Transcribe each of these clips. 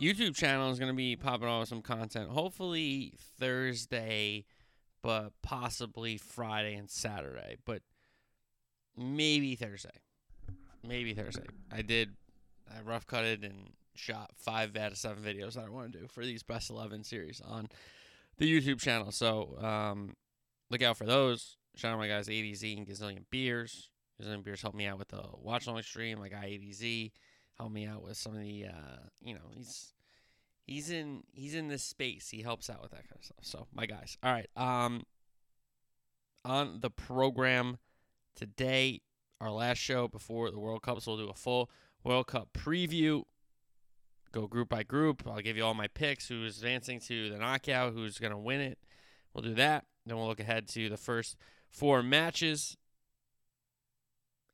YouTube channel is going to be popping off with some content, hopefully Thursday, but possibly Friday and Saturday, but maybe Thursday. Maybe Thursday. I did, I rough cut it and shot five out of seven videos that I want to do for these best 11 series on the YouTube channel. So um, look out for those. Shout out my guys ADZ and Gazillion Beers. Gazillion Beers helped me out with the watch along stream. My guy ADZ helped me out with some of the uh, you know, he's he's in he's in this space. He helps out with that kind of stuff. So my guys. All right. Um on the program today, our last show before the World Cup, so we'll do a full World Cup preview. Go group by group. I'll give you all my picks, who's advancing to the knockout, who's gonna win it. We'll do that. Then we'll look ahead to the first four matches.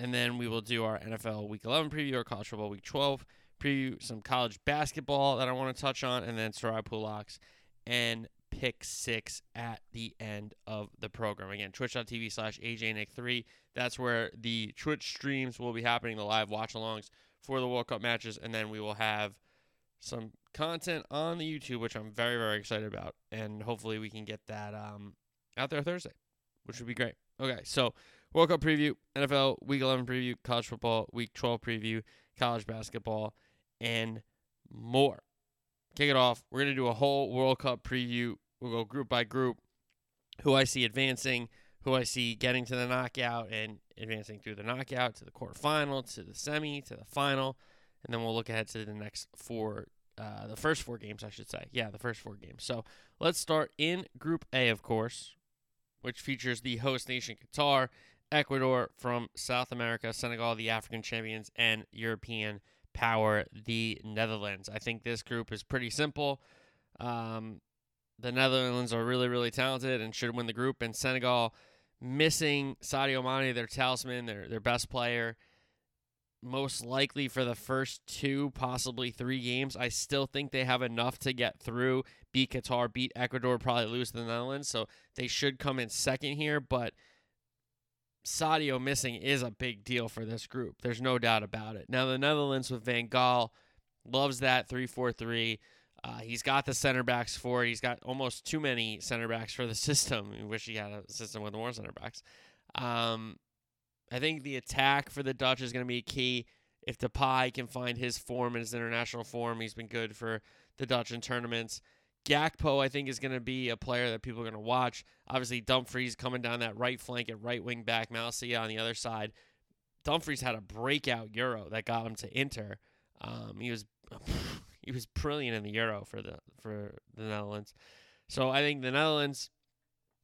And then we will do our NFL Week 11 preview, our college football Week 12 preview, some college basketball that I want to touch on, and then Sarai Pulaks and pick six at the end of the program. Again, twitch.tv slash AJNick3. That's where the Twitch streams will be happening, the live watch alongs for the World Cup matches. And then we will have some content on the YouTube, which I'm very, very excited about. And hopefully we can get that um, out there Thursday, which would be great. Okay, so World Cup preview, NFL Week 11 preview, college football Week 12 preview, college basketball, and more. Kick it off. We're going to do a whole World Cup preview. We'll go group by group, who I see advancing, who I see getting to the knockout and advancing through the knockout to the quarterfinal, to the semi, to the final, and then we'll look ahead to the next four, uh, the first four games, I should say. Yeah, the first four games. So let's start in Group A, of course, which features the host nation Qatar, Ecuador from South America, Senegal, the African champions, and European power, the Netherlands. I think this group is pretty simple. Um, the Netherlands are really, really talented and should win the group, and Senegal missing Sadio Mane, their talisman, their their best player, most likely for the first two, possibly three games. I still think they have enough to get through, beat Qatar, beat Ecuador, probably lose to the Netherlands. So they should come in second here, but Sadio missing is a big deal for this group. There's no doubt about it. Now the Netherlands with Van Gaal loves that 3-4-3. Uh, he's got the center backs for it. He's got almost too many center backs for the system. We wish he had a system with more center backs. Um, I think the attack for the Dutch is going to be key. If Depay can find his form in his international form, he's been good for the Dutch in tournaments. Gakpo, I think, is going to be a player that people are going to watch. Obviously, Dumfries coming down that right flank at right wing back. Malacia on the other side. Dumfries had a breakout Euro that got him to Inter. Um, he was he was brilliant in the Euro for the for the Netherlands. So I think the Netherlands.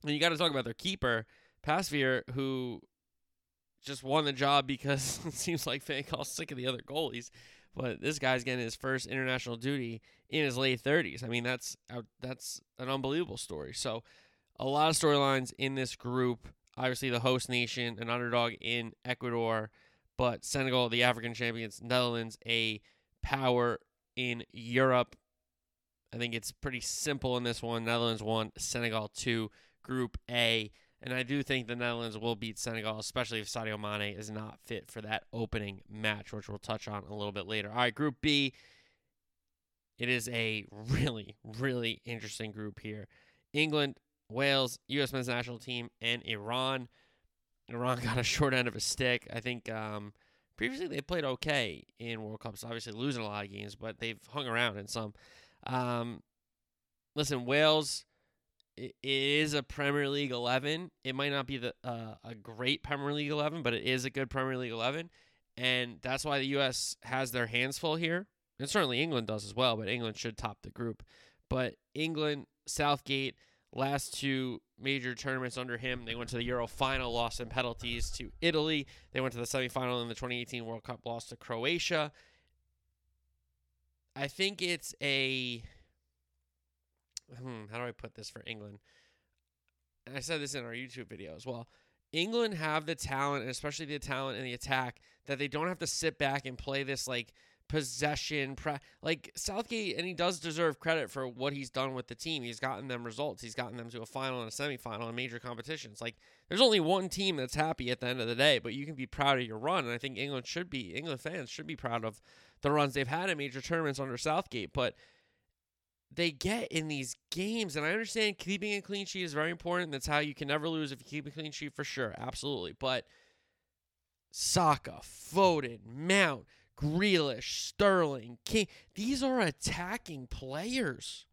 And you got to talk about their keeper, Pasveer, who just won the job because it seems like Van Gaal's sick of the other goalies. But this guy's getting his first international duty in his late 30s. I mean, that's that's an unbelievable story. So, a lot of storylines in this group. Obviously, the host nation, an underdog in Ecuador, but Senegal, the African champions, Netherlands, a power in Europe. I think it's pretty simple in this one. Netherlands one, Senegal two, Group A. And I do think the Netherlands will beat Senegal, especially if Sadio Mane is not fit for that opening match, which we'll touch on a little bit later. All right, Group B. It is a really, really interesting group here. England, Wales, U.S. men's national team, and Iran. Iran got a short end of a stick. I think um, previously they played okay in World Cups, obviously losing a lot of games, but they've hung around in some. Um, listen, Wales it is a Premier League 11. It might not be the uh, a great Premier League 11, but it is a good Premier League 11, and that's why the U.S. has their hands full here, and certainly England does as well. But England should top the group. But England, Southgate, last two major tournaments under him, they went to the Euro final, lost in penalties to Italy. They went to the semifinal in the 2018 World Cup, lost to Croatia. I think it's a hmm, how do I put this for England? And I said this in our YouTube video as well. England have the talent, and especially the talent in the attack, that they don't have to sit back and play this like possession. Pre- like Southgate, and he does deserve credit for what he's done with the team. He's gotten them results. He's gotten them to a final and a semifinal in major competitions. Like there's only one team that's happy at the end of the day, but you can be proud of your run. And I think England should be. England fans should be proud of the runs they've had in major tournaments under Southgate. But they get in these games, and I understand keeping a clean sheet is very important. That's how you can never lose if you keep a clean sheet for sure, absolutely. But Saka, Foden, Mount, Grealish, Sterling, King, these are attacking players,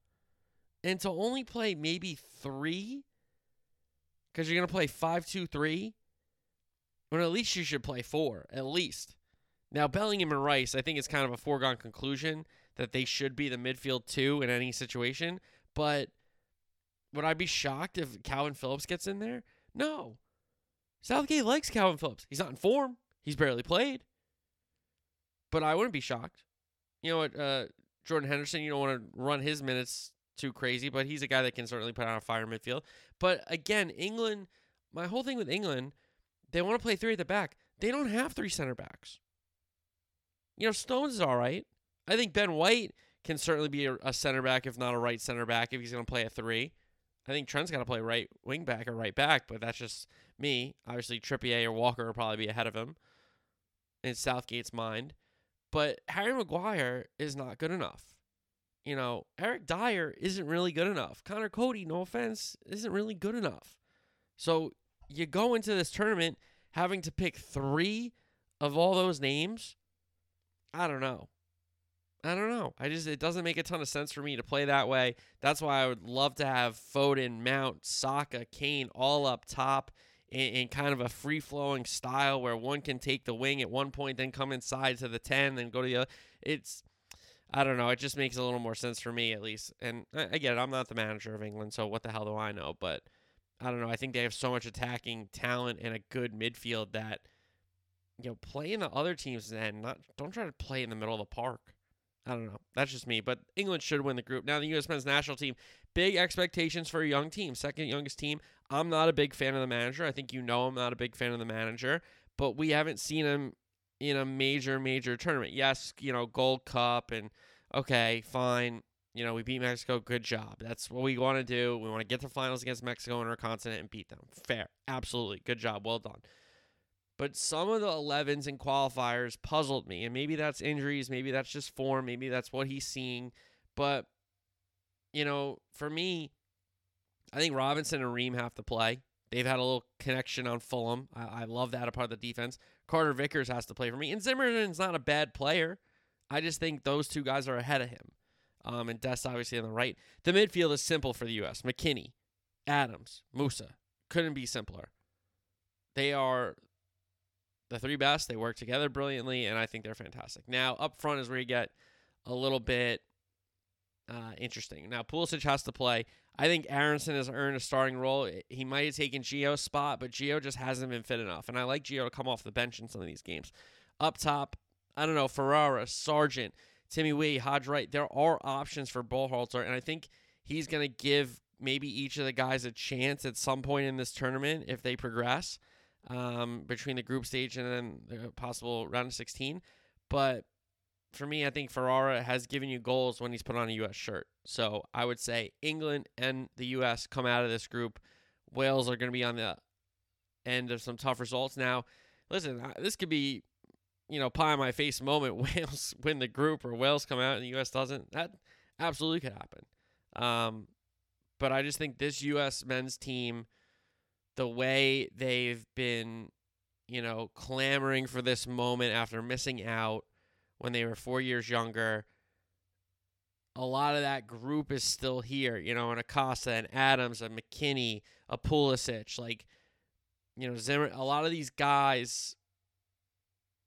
and to only play maybe three, because you're gonna play five, two, three. Well, at least you should play four, at least. Now Bellingham and Rice, I think it's kind of a foregone conclusion that they should be the midfield two in any situation. But would I be shocked if Kalvin Phillips gets in there? No. Southgate likes Kalvin Phillips. He's not in form. He's barely played. But I wouldn't be shocked. You know what? Uh, Jordan Henderson, you don't want to run his minutes too crazy, but he's a guy that can certainly put on a fire midfield. But again, England, my whole thing with England, they want to play three at the back. They don't have three center backs. You know, Stones is all right. I think Ben White can certainly be a, a center back, if not a right center back, if he's going to play a three. I think Trent's got to play right wing back or right back, but that's just me. Obviously, Trippier or Walker will probably be ahead of him in Southgate's mind. But Harry Maguire is not good enough. You know, Eric Dier isn't really good enough. Conor Coady, no offense, isn't really good enough. So you go into this tournament having to pick three of all those names. I don't know. I don't know. I just it doesn't make a ton of sense for me to play that way. That's why I would love to have Foden, Mount, Saka, Kane all up top in, in kind of a free flowing style where one can take the wing at one point, then come inside to the ten, then go to the other. It's I don't know. It just makes a little more sense for me at least. And again, I'm not the manager of England, so what the hell do I know? But I don't know. I think they have so much attacking talent and a good midfield that you know play in the other teams and not don't try to play in the middle of the park. I don't know. That's just me. But England should win the group. Now, the U.S. men's national team, big expectations for a young team, second youngest team. I'm not a big fan of the manager. I think you know I'm not a big fan of the manager, but we haven't seen him in a major, major tournament. Yes, you know, Gold Cup, and okay, fine. You know, we beat Mexico. Good job. That's what we want to do. We want to get to finals against Mexico in our continent and beat them. Fair. Absolutely. Good job. Well done. But some of the 11s and qualifiers puzzled me. And maybe that's injuries. Maybe that's just form. Maybe that's what he's seeing. But, you know, for me, I think Robinson and Ream have to play. They've had a little connection on Fulham. I, I love that a part of the defense. Carter Vickers has to play for me. And Zimmerman's not a bad player. I just think those two guys are ahead of him. Um, and Dest obviously on the right. The midfield is simple for the U.S. McKinney, Adams, Musah. Couldn't be simpler. They are the three best. They work together brilliantly, and I think they're fantastic. Now, up front is where you get a little bit uh, interesting. Now, Pulisic has to play. I think Aaronson has earned a starting role. He might have taken Gio's spot, but Gio just hasn't been fit enough. And I like Gio to come off the bench in some of these games. Up top, I don't know, Ferreira, Sargent, Timmy Weah, Haji Wright. There are options for Berhalter, and I think he's going to give maybe each of the guys a chance at some point in this tournament if they progress um, between the group stage and then the possible round of 16. But for me, I think Ferreira has given you goals when he's put on a U.S. shirt. So I would say England and the U.S. come out of this group. Wales are going to be on the end of some tough results. Now, listen, this could be, you know, pie in my face moment. Wales win the group or Wales come out and the U.S. doesn't. That absolutely could happen. Um, but I just think this U.S. men's team the way they've been, you know, clamoring for this moment after missing out when they were four years younger. A lot of that group is still here, you know, and Acosta and Adams and McKinney, a Pulisic, like, you know, Zimmer. A lot of these guys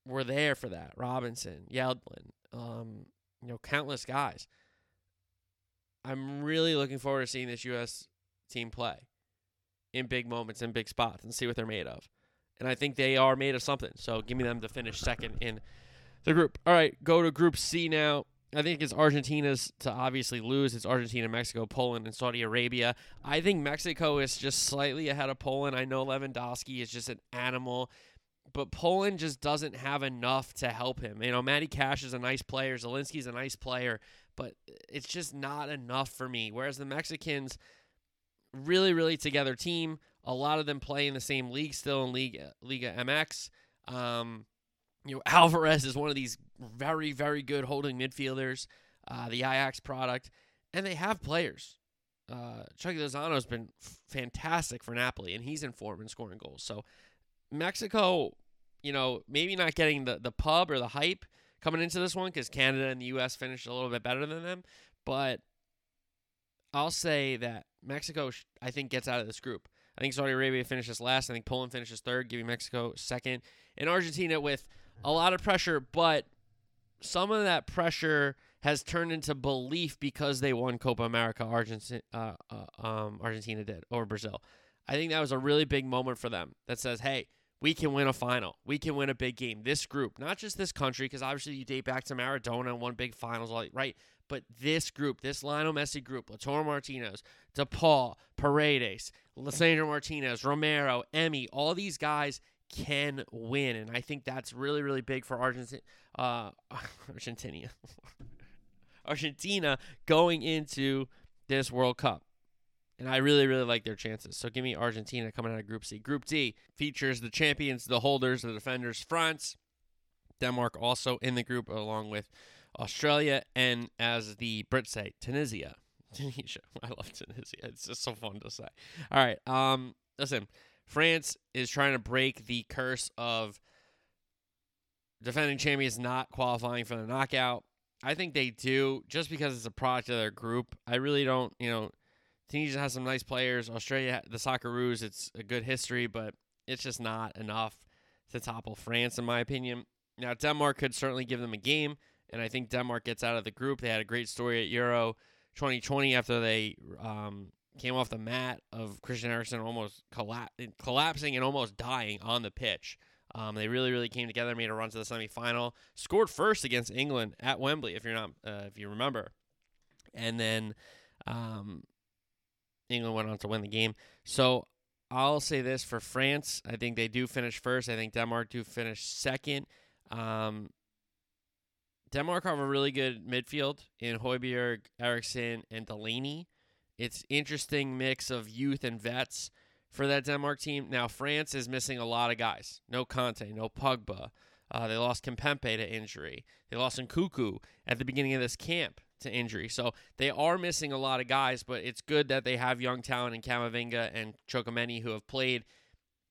were there for that. Robinson, Yedlin, um, you know, countless guys. I'm really looking forward to seeing this U.S. team play in big moments in big spots and see what they're made of. And I think they are made of something. So give me them to finish second in the group. All right, go to Group C now. I think it's Argentina's to obviously lose. It's Argentina, Mexico, Poland, and Saudi Arabia. I think Mexico is just slightly ahead of Poland. I know Lewandowski is just an animal, but Poland just doesn't have enough to help him. You know, Matty Cash is a nice player, Zielinski's a nice player, but it's just not enough for me. Whereas the Mexicans, really, really together team. A lot of them play in the same league still in League Liga MX. Um, you know, Alvarez is one of these very, very good holding midfielders, uh, the Ajax product, and they have players. Uh, Chucky Lozano's been f- fantastic for Napoli, and he's in form and scoring goals. So Mexico, you know, maybe not getting the, the pub or the hype coming into this one because Canada and the U.S. finished a little bit better than them, but I'll say that Mexico, I think, gets out of this group. I think Saudi Arabia finishes last. I think Poland finishes third, giving Mexico second. And Argentina with a lot of pressure, but some of that pressure has turned into belief because they won Copa America. Argentina, uh, uh, um, Argentina did over Brazil. I think that was a really big moment for them. That says, hey, we can win a final. We can win a big game. This group, not just this country, because obviously you date back to Maradona and won big finals, right? But this group, this Lionel Messi group, Lautaro Martinez, DePaul, Paredes, Lisandro Martinez, Romero, Emi, all these guys can win, and I think that's really, really big for Argentina. Uh, Argentina, Argentina going into this World Cup. And I really, really like their chances. So give me Argentina coming out of Group C. Group D features the champions, the holders, the defenders, France. Denmark also in the group, along with Australia, and as the Brits say, Tunisia. Tunisia. I love Tunisia. It's just so fun to say. All right. Um, listen, France is trying to break the curse of defending champions not qualifying for the knockout. I think they do just because it's a product of their group. I really don't, you know, Tunisia has some nice players. Australia, the Socceroos, it's a good history, but it's just not enough to topple France, in my opinion. Now, Denmark could certainly give them a game, and I think Denmark gets out of the group. They had a great story at Euro 2020 after they um, came off the mat of Christian Eriksen almost colla- collapsing and almost dying on the pitch. Um, they really, really came together, made a run to the semifinal, scored first against England at Wembley, if you're not, uh, if you remember, and then um, England went on to win the game. So I'll say this for France, I think they do finish first. I think Denmark do finish second. Um, Denmark have a really good midfield in Højbjerg, Eriksen, and Delaney. It's interesting mix of youth and vets for that Denmark team. Now France is missing a lot of guys. No Kanté, no Pogba. Uh, they lost Kimpembe to injury. They lost Nkunku at the beginning of this camp to injury. So they are missing a lot of guys, but it's good that they have young talent in Camavinga and Tchouameni who have played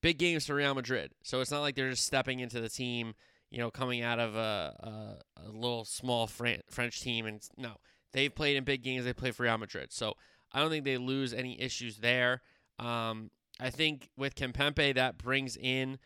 big games for Real Madrid. So it's not like they're just stepping into the team – you know, coming out of a, a, a little small Fran- French team. And no, they've played in big games. They play for Real Madrid. So I don't think they lose any issues there. Um, I think with Kimpembe, that brings in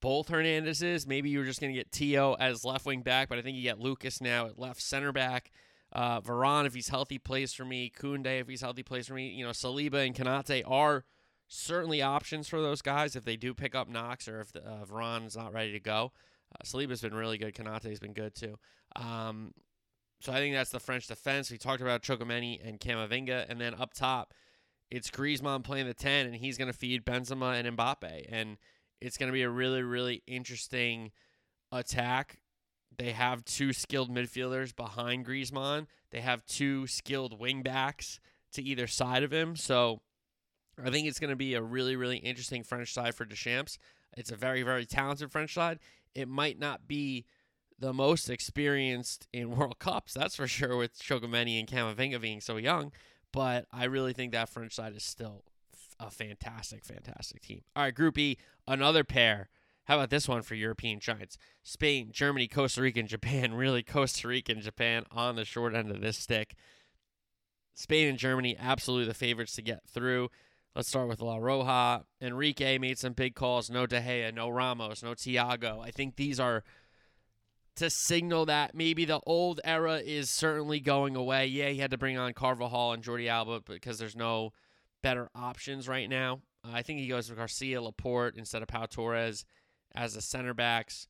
both Hernandez's. Maybe you're just going to get Theo as left wing back, but I think you get Lucas now at left center back. Uh, Varane, if he's healthy, plays for me. Koundé, if he's healthy, plays for me. You know, Saliba and Konaté are certainly options for those guys if they do pick up knocks or if the, uh, Varane's not ready to go. Uh, Saliba's been really good. Konaté's been good too. Um, so I think that's the French defense. We talked about Tchouameni and Camavinga, and then up top, it's Griezmann playing the ten, and he's going to feed Benzema and Mbappe, and it's going to be a really, really interesting attack. They have two skilled midfielders behind Griezmann. They have two skilled wingbacks to either side of him. So I think it's going to be a really, really interesting French side for Deschamps. It's a very, very talented French side it might not be the most experienced in World Cups, that's for sure, with Tchouameni and Camavinga being so young. But I really think that French side is still a fantastic, fantastic team. All right, Group E, another pair. How about this one for European giants? Spain, Germany, Costa Rica, and Japan. Really, Costa Rica and Japan on the short end of this stick. Spain and Germany, absolutely the favorites to get through. Let's start with La Roja. Enrique made some big calls. No De Gea, no Ramos, no Tiago. I think these are to signal that maybe the old era is certainly going away. Yeah, he had to bring on Carvajal and Jordi Alba because there's no better options right now. Uh, I think he goes with Garcia Laporte instead of Pau Torres as the center backs.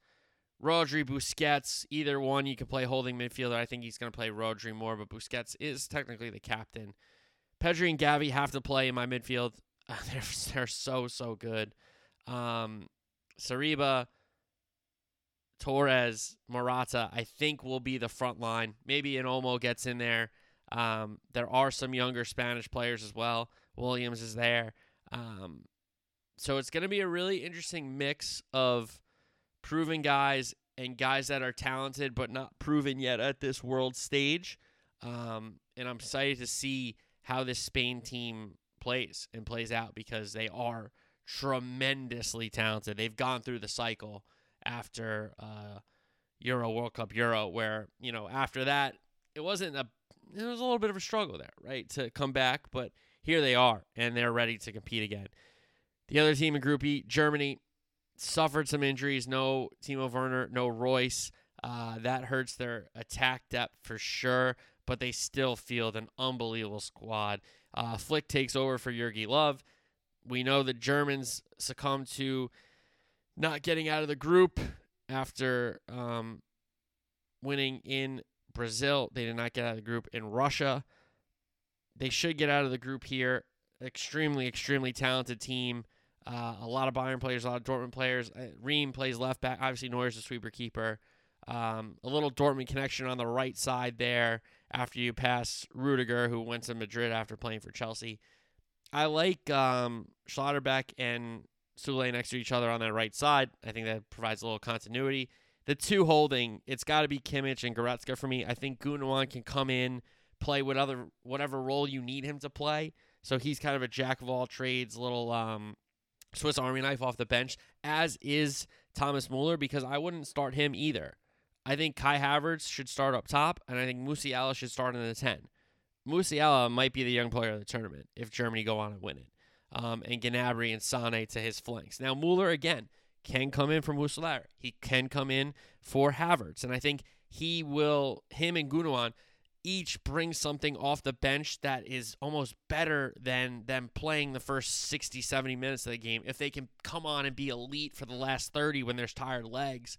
Rodri, Busquets, either one you can play holding midfielder. I think he's going to play Rodri more, but Busquets is technically the captain. Pedri and Gavi have to play in my midfield. they're they're so so good. Um, Saliba, Torres, Morata, I think will be the front line. Maybe an Olmo gets in there. Um, there are some younger Spanish players as well. Williams is there. Um, so it's going to be a really interesting mix of proven guys and guys that are talented but not proven yet at this world stage. Um, and I'm excited to see how this Spain team plays and plays out because they are tremendously talented. They've gone through the cycle after uh, Euro World Cup Euro, where you know after that it wasn't a it was a little bit of a struggle there, right, to come back, but here they are and they're ready to compete again. The other team in Group E, Germany, suffered some injuries. No Timo Werner, no Reus. Uh, that hurts their attack depth for sure, but they still field an unbelievable squad. Uh, Flick takes over for Jogi Löw. We know the Germans succumbed to not getting out of the group after um, winning in Brazil. They did not get out of the group in Russia. They should get out of the group here. Extremely, extremely talented team. Uh, a lot of Bayern players, a lot of Dortmund players. Uh, Raum plays left back. Obviously, Neuer's a sweeper keeper. Um, a little Dortmund connection on the right side there after you pass Rudiger, who went to Madrid after playing for Chelsea. I like um, Schlotterbeck and Sule next to each other on that right side. I think that provides a little continuity. The two holding, it's got to be Kimmich and Goretzka for me. I think Gundogan can come in, play whatever whatever role you need him to play. So he's kind of a jack of all trades, little um, Swiss Army knife off the bench, as is Thomas Muller, because I wouldn't start him either. I think Kai Havertz should start up top, and I think Musiala should start in the 10. Musiala might be the young player of the tournament if Germany go on and win it. Um, and Gnabry and Sane to his flanks. Now, Muller, again, can come in for Musiala. He can come in for Havertz. And I think he will, him and Gundogan, each bring something off the bench that is almost better than them playing the first 60, 70 minutes of the game. If they can come on and be elite for the last 30 when there's tired legs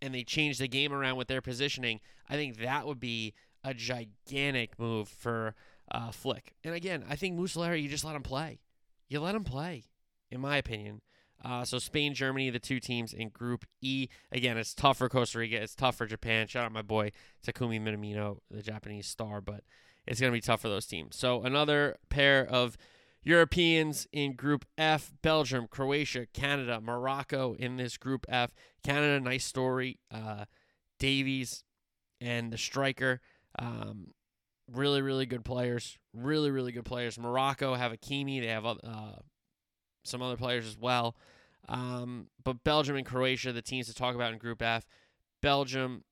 and they change the game around with their positioning, I think that would be a gigantic move for uh, Flick. And again, I think Musiala, you just let him play. You let him play, in my opinion. Uh, so Spain, Germany, the two teams in Group E. Again, it's tough for Costa Rica. It's tough for Japan. Shout out my boy Takumi Minamino, the Japanese star, but it's going to be tough for those teams. So another pair of Europeans in Group F: Belgium, Croatia, Canada, Morocco in this Group F. Canada, nice story. Uh, Davies and the striker, um, really, really good players. Really, really good players. Morocco have Hakimi. They have uh, some other players as well. Um, but Belgium and Croatia, the teams to talk about in Group F. Belgium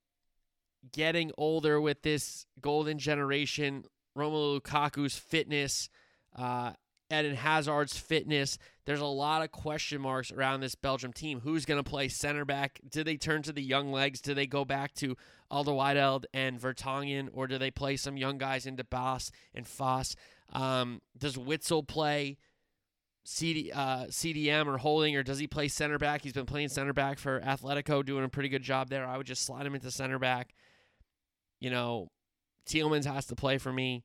getting older with this golden generation. Romelu Lukaku's fitness, uh, Eden Hazard's fitness. There's a lot of question marks around this Belgium team. Who's going to play center back? Do they turn to the young legs? Do they go back to Alderweireld and Vertonghen, or do they play some young guys into Baas and Faes? Um, does Witsel play? CD, uh, CDM or holding, or does he play center back? He's been playing center back for Atletico, doing a pretty good job there. I would just slide him into center back. You know, Tielemans has to play for me.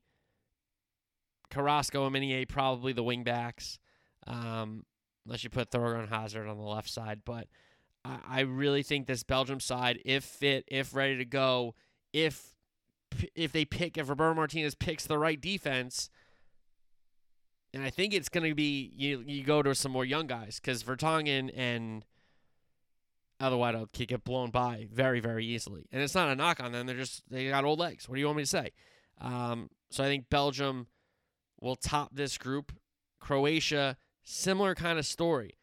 Carrasco and Meunier probably the wing backs, um, unless you put Thorgan Hazard on the left side. But I, I really think this Belgium side, if fit, if ready to go, if if they pick, if Roberto Martinez picks the right defense – and I think it's going to be you. You go to some more young guys because Vertonghen and Alderweireld can get blown by very very easily, and it's not a knock on them. They're just they got old legs. What do you want me to say? Um, so I think Belgium will top this group. Croatia, similar kind of story.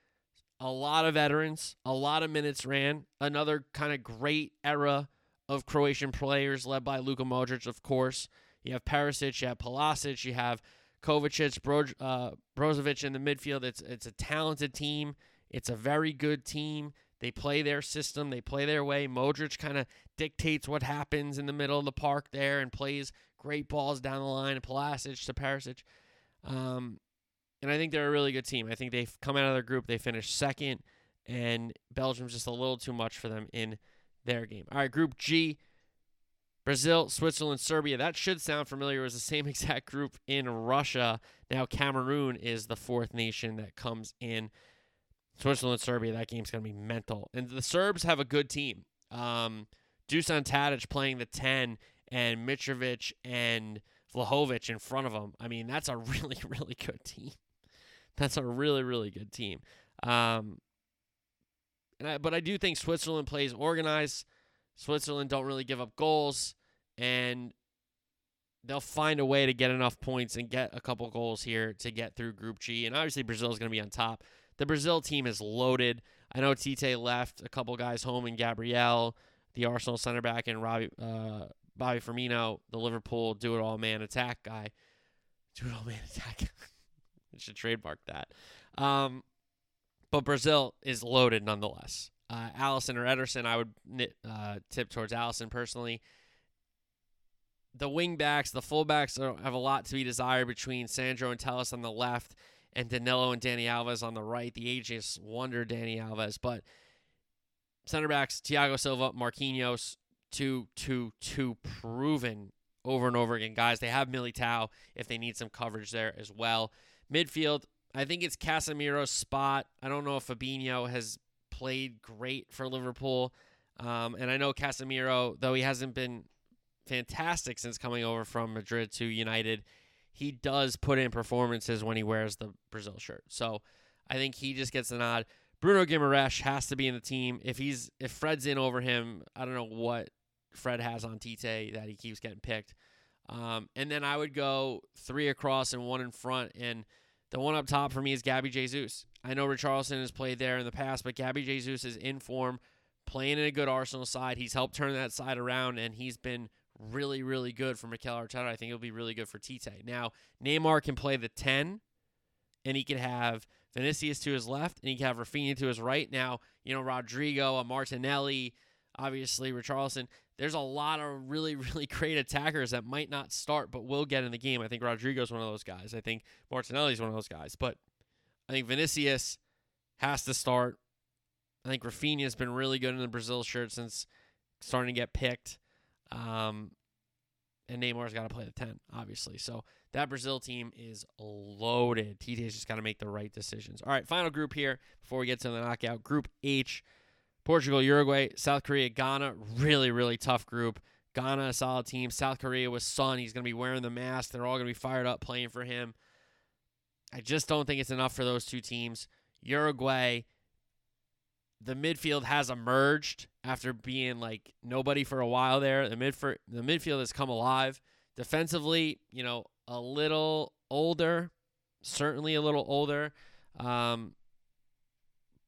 A lot of veterans, a lot of minutes ran. Another kind of great era of Croatian players led by Luka Modric, of course. You have Perisic, you have Pulisic, you have Kovacic, uh, Brozovic in the midfield. It's it's a talented team. It's a very good team. They play their system. They play their way. Modric kind of dictates what happens in the middle of the park there and plays great balls down the line. Pulisic to Perisic. Um, and I think they're a really good team. I think they've come out of their group. They finished second, and Belgium's just a little too much for them in their game. All right, Group G. Brazil, Switzerland, Serbia. That should sound familiar. It was the same exact group in Russia. Now Cameroon is the fourth nation that comes in. Switzerland, Serbia. That game's going to be mental. And the Serbs have a good team. Um, Dusan Tadic playing the 10 and Mitrovic and Vlahovic in front of him. I mean, that's a really, really good team. That's a really, really good team. Um, and I, but I do think Switzerland plays organized. Switzerland don't really give up goals, and they'll find a way to get enough points and get a couple goals here to get through Group G. And obviously, Brazil is going to be on top. The Brazil team is loaded. I know Tite left a couple guys home in Gabriel, the Arsenal center back, and Robbie, uh, Bobby Firmino, the Liverpool do it all man attack guy. Do it all man attack. I should trademark that. Um, but Brazil is loaded nonetheless. Uh, Alisson or Ederson, I would uh, tip towards Alisson personally. The wingbacks, the fullbacks are, have a lot to be desired between Sandro and Telles on the left and Danilo and Dani Alves on the right. The ages wonder Dani Alves, but center backs Thiago Silva, Marquinhos, two, two, two proven over and over again guys. They have Militao if they need some coverage there as well. Midfield, I think it's Casemiro's spot. I don't know if Fabinho has played great for Liverpool. Um, and I know Casemiro, though he hasn't been fantastic since coming over from Madrid to United, he does put in performances when he wears the Brazil shirt. So I think he just gets a nod. Bruno Guimaraes has to be in the team. If he's if Fred's in over him, I don't know what Fred has on Tite that he keeps getting picked. Um, and then I would go three across and one in front. And the one up top for me is Gabby Jesus. I know Richarlison has played there in the past, but Gabby Jesus is in form, playing in a good Arsenal side. He's helped turn that side around, and he's been really, really good for Mikel Arteta. I think it'll be really good for Tite. Now, Neymar can play the 10, and he can have Vinicius to his left, and he can have Rafinha to his right. Now, you know, Rodrygo, a Martinelli, obviously Richarlison there's a lot of really, really great attackers that might not start but will get in the game. I think Rodrygo's one of those guys. I think Martinelli's one of those guys. But I think Vinicius has to start. I think Rafinha's been really good in the Brazil shirt since starting to get picked. Um, and Neymar's got to play the 10, obviously. So that Brazil team is loaded. Tite's just got to make the right decisions. All right, final group here before we get to the knockout. Group H. Portugal, Uruguay, South Korea, Ghana. Really, really tough group. Ghana, a solid team. South Korea with Son. He's going to be wearing the mask. They're all going to be fired up playing for him. I just don't think it's enough for those two teams. Uruguay, the midfield has emerged after being like nobody for a while there. The mid the midfield has come alive. Defensively, you know, a little older, certainly a little older. Um,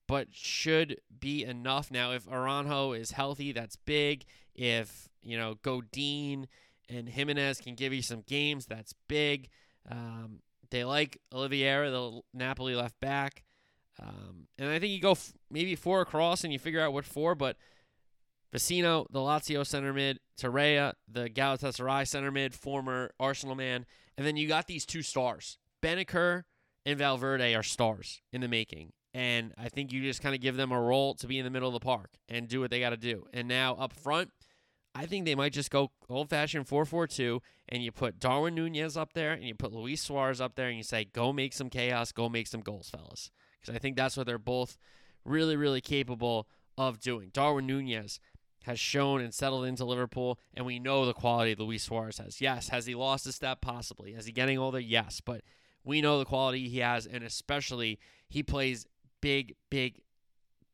but should be enough. Now, if Araujo is healthy, that's big. If, you know, Godin and Giménez can give you some games, that's big. Um, they like Olivera, the Napoli left back. Um, and I think you go f- maybe four across and you figure out what four, but Vecino, the Lazio center mid, Torreira, the Galatasaray center mid, former Arsenal man. And then you got these two stars. Bentancur and Valverde are stars in the making. And I think you just kind of give them a role to be in the middle of the park and do what they got to do. And now up front, I think they might just go old fashioned 4 4 2, and you put Darwin Nunez up there, and you put Luis Suarez up there, and you say, go make some chaos, go make some goals, fellas. Because I think that's what they're both really, really capable of doing. Darwin Nunez has shown and settled into Liverpool, and we know the quality Luis Suarez has. Yes, has he lost a step? Possibly. Is he getting older? Yes, but we know the quality he has, and especially he plays big, big,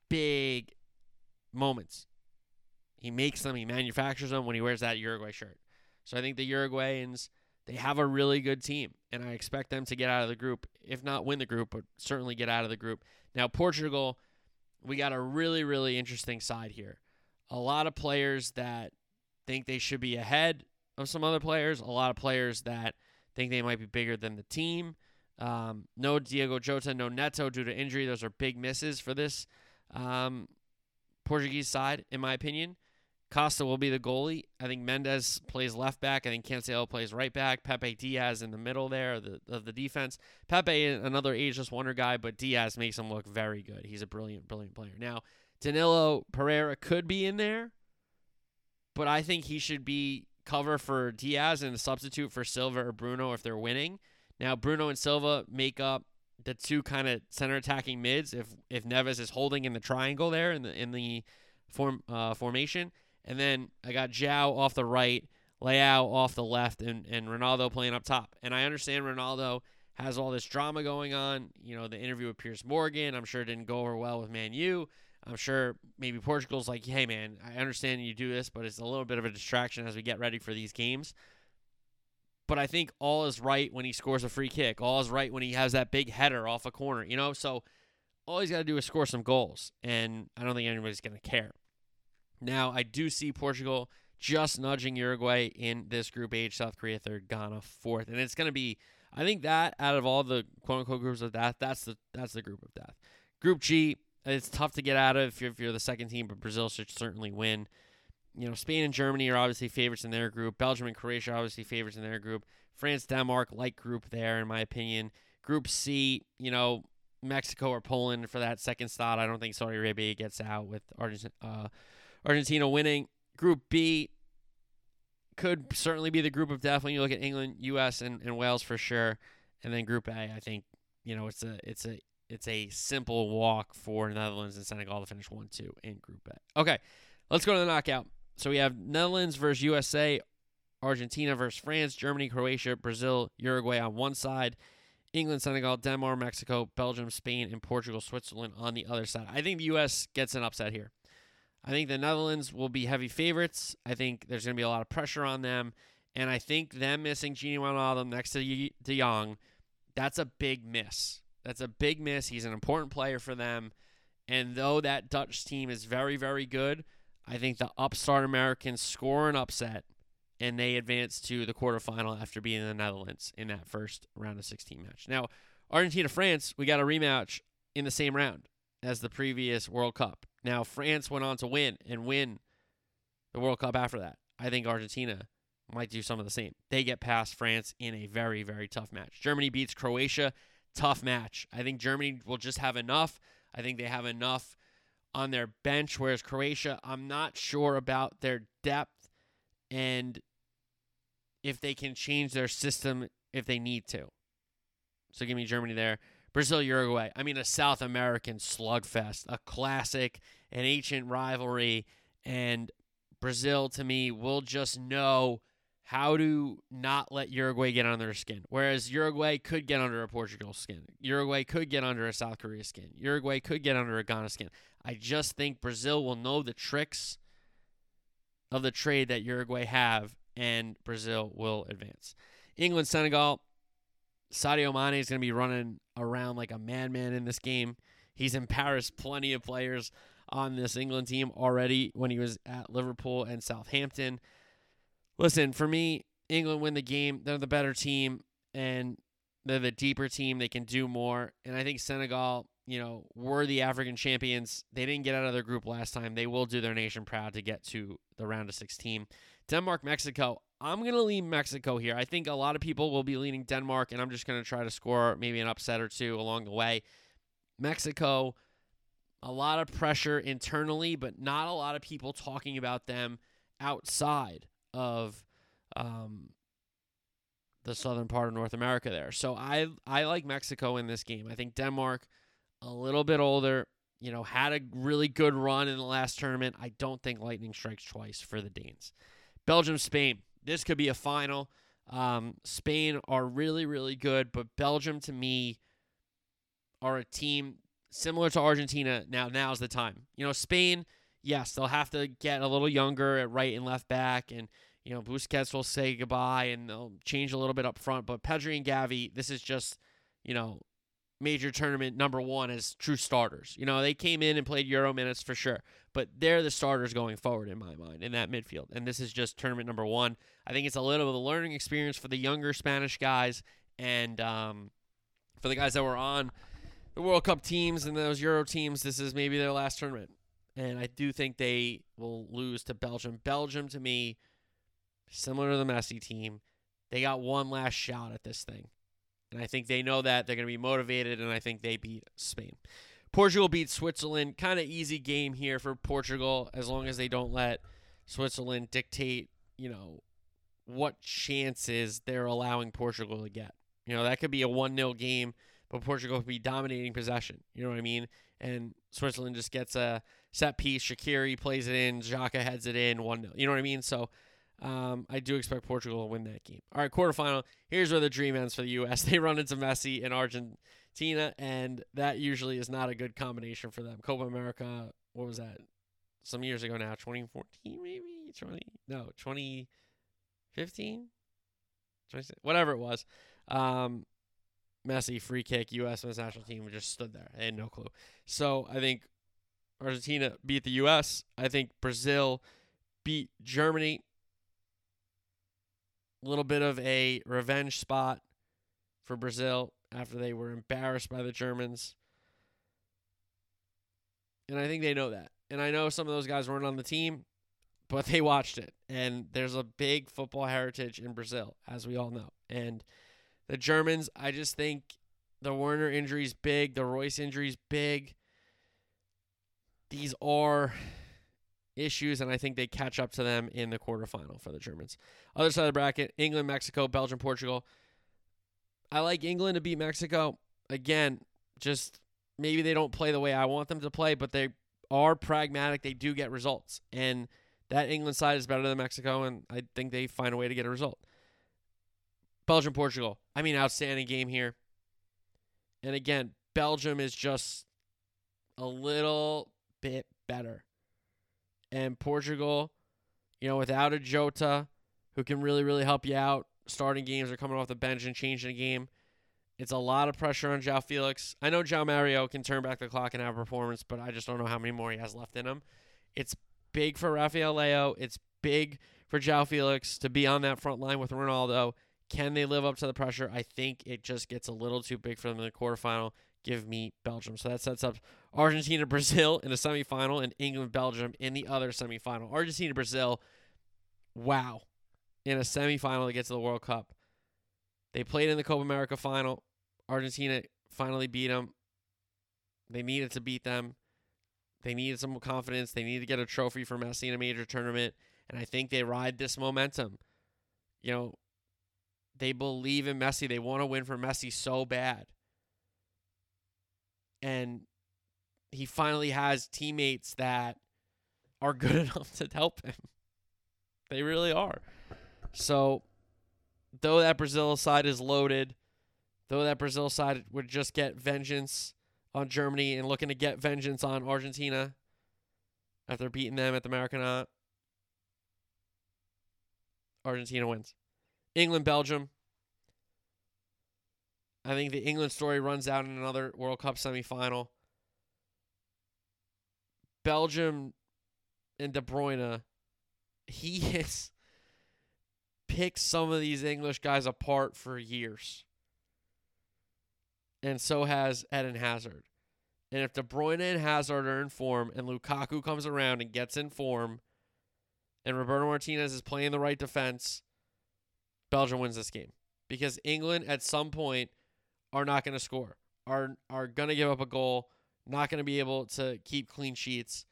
big moments. He makes them, he manufactures them when he wears that Uruguay shirt. So I think the Uruguayans, they have a really good team, and I expect them to get out of the group, if not win the group, but certainly get out of the group. Now, Portugal, we got a really, really interesting side here. A lot of players that think they should be ahead of some other players, a lot of players that think they might be bigger than the team. Um, no Diogo Jota, no Neto due to injury. Those are big misses for this um, Portuguese side, in my opinion. Costa will be the goalie. I think Mendes plays left back. I think Cancelo plays right back. Pepe Dias in the middle there of the, of the defense. Pepe, another ageless wonder guy, but Dias makes him look very good. He's a brilliant, brilliant player. Now, Danilo Pereira could be in there. but I think he should be cover for Dias and substitute for Silva or Bruno if they're winning. Now Bruno and Silva make up the two kind of center attacking mids if if Neves is holding in the triangle there in the in the form uh, formation, and then I got João off the right, Leao off the left, and and Ronaldo playing up top. And I understand Ronaldo has all this drama going on. You know, the interview with Piers Morgan, I'm sure didn't go over well with Man U. I'm sure maybe Portugal's like, hey man, I understand you do this, but it's a little bit of a distraction as we get ready for these games. But I think all is right when he scores a free kick. All is right when he has that big header off a corner, you know? So all he's got to do is score some goals. And I don't think anybody's going to care. Now, I do see Portugal just nudging Uruguay in this Group H, South Korea third, Ghana fourth. And it's going to be, I think that out of all the quote unquote groups of death, that's the, that's the group of death. Group G, it's tough to get out of if you're, if you're the second team, but Brazil should certainly win. You know, Spain and Germany are obviously favorites in their group. Belgium and Croatia are obviously favorites in their group. France, Denmark, light group there, in my opinion. Group C, you know, Mexico or Poland for that second spot. I don't think Saudi Arabia gets out with Argentina, uh, Argentina winning. Group B could certainly be the group of death when you look at England, U.S., and, and Wales for sure. And then Group A, I think you know it's a it's a it's a simple walk for Netherlands and Senegal to finish 1 2 in Group A. Okay, let's go to the knockout. So we have Netherlands versus USA, Argentina versus France, Germany, Croatia, Brazil, Uruguay on one side, England, Senegal, Denmark, Mexico, Belgium, Spain, and Portugal, Switzerland on the other side. I think the U.S. gets an upset here. I think the Netherlands will be heavy favorites. I think there's going to be a lot of pressure on them. And I think them missing Gini Wijnaldum next to De Jong, that's a big miss. That's a big miss. He's an important player for them. And though that Dutch team is very, very good, I think the upstart Americans score an upset and they advance to the quarterfinal after beating the Netherlands in that first round of 16 match. Now, Argentina France, we got a rematch in the same round as the previous World Cup. Now, France went on to win and win the World Cup after that. I think Argentina might do some of the same. They get past France in a very, very tough match. Germany beats Croatia tough match. I think Germany will just have enough. I think they have enough on their bench, whereas Croatia, I'm not sure about their depth and if they can change their system if they need to. So give me Germany there. Brazil, Uruguay. I mean, a South American slugfest, a classic, an ancient rivalry. And Brazil, to me, will just know how to not let Uruguay get under their skin. Whereas Uruguay could get under a Portugal skin. Uruguay could get under a South Korea skin. Uruguay could get under a Ghana skin. I just think Brazil will know the tricks of the trade that Uruguay have, and Brazil will advance. England, Senegal. Sadio Mane is going to be running around like a madman in this game. He's embarrassed plenty of players on this England team already when he was at Liverpool and Southampton listen, for me, England win the game. They're the better team and they're the deeper team. They can do more. And I think Senegal, you know, were the African champions. They didn't get out of their group last time. They will do their nation proud to get to the round of 16. Denmark, Mexico. I'm going to lean Mexico here. I think a lot of people will be leaning Denmark, and I'm just going to try to score maybe an upset or two along the way. Mexico, a lot of pressure internally, but not a lot of people talking about them outside of um, the southern part of North America there. So I I like Mexico in this game. I think Denmark a little bit older, you know, had a really good run in the last tournament. I don't think lightning strikes twice for the Danes. Belgium Spain. This could be a final. Um, Spain are really really good, but Belgium to me are a team similar to Argentina. Now now's the time. You know, Spain yes, they'll have to get a little younger at right and left back, and you know Busquets will say goodbye, and they'll change a little bit up front. But Pedri and Gavi, this is just you know major tournament number one as true starters. You know they came in and played Euro minutes for sure, but they're the starters going forward in my mind in that midfield. And this is just tournament number one. I think it's a little of a learning experience for the younger Spanish guys and um, for the guys that were on the World Cup teams and those Euro teams. This is maybe their last tournament and I do think they will lose to Belgium. Belgium, to me, similar to the Messi team, they got one last shot at this thing. And I think they know that. They're going to be motivated, and I think they beat Spain. Portugal beat Switzerland. Kind of easy game here for Portugal as long as they don't let Switzerland dictate, you know, what chances they're allowing Portugal to get. You know, that could be a 1 0 game, but Portugal could be dominating possession. You know what I mean? And Switzerland just gets a set piece. Shaqiri plays it in. Xhaka heads it in 1 0. You know what I mean? So um, I do expect Portugal to win that game. All right, quarterfinal. Here's where the dream ends for the U.S. They run into Messi and Argentina, and that usually is not a good combination for them. Copa America, what was that? Some years ago now, 2014 maybe? 20, no, 2015? Whatever it was. Um, Messi, free kick, U.S. national team just stood there. They had no clue. So I think Argentina beat the U.S. I think Brazil beat Germany a little bit of a revenge spot for Brazil after they were embarrassed by the Germans. And I think they know that. And I know some of those guys weren't on the team, but they watched it. And there's a big football heritage in Brazil, as we all know. And the Germans, I just think the Werner injury is big, the Reus injury is big. These are issues, and I think they catch up to them in the quarterfinal for the Germans. Other side of the bracket England, Mexico, Belgium, Portugal. I like England to beat Mexico. Again, just maybe they don't play the way I want them to play, but they are pragmatic. They do get results. And that England side is better than Mexico, and I think they find a way to get a result. Belgium, Portugal. I mean, outstanding game here. And again, Belgium is just a little bit better and Portugal, you know, without a Jota who can really, really help you out, starting games or coming off the bench and changing the game. It's a lot of pressure on João Félix. I know Jao Mario can turn back the clock and have a performance, but I just don't know how many more he has left in him. It's big for Rafael Leão. It's big for João Félix to be on that front line with Ronaldo. Can they live up to the pressure? I think it just gets a little too big for them in the quarterfinal give me Belgium. So that sets up Argentina Brazil in a semifinal and England Belgium in the other semifinal. Argentina Brazil, wow, in a semifinal to get to the World Cup. They played in the Copa America final. Argentina finally beat them. They needed to beat them. They needed some confidence. They needed to get a trophy for Messi in a major tournament. And I think they ride this momentum. You know, they believe in Messi. They want to win for Messi so bad and he finally has teammates that are good enough to help him. They really are. So, though that Brazil side is loaded, though that Brazil side would just get vengeance on Germany and looking to get vengeance on Argentina after beating them at the Maracanã, Argentina wins. England, Belgium. I think the England story runs out in another World Cup semifinal. Belgium and De Bruyne, he has picked some of these English guys apart for years. And so has Eden Hazard. And if De Bruyne and Hazard are in form and Lukaku comes around and gets in form and Roberto Martinez is playing the right defense, Belgium wins this game. Because England at some point are not going to score, are are going to give up a goal, not going to be able to keep clean sheets,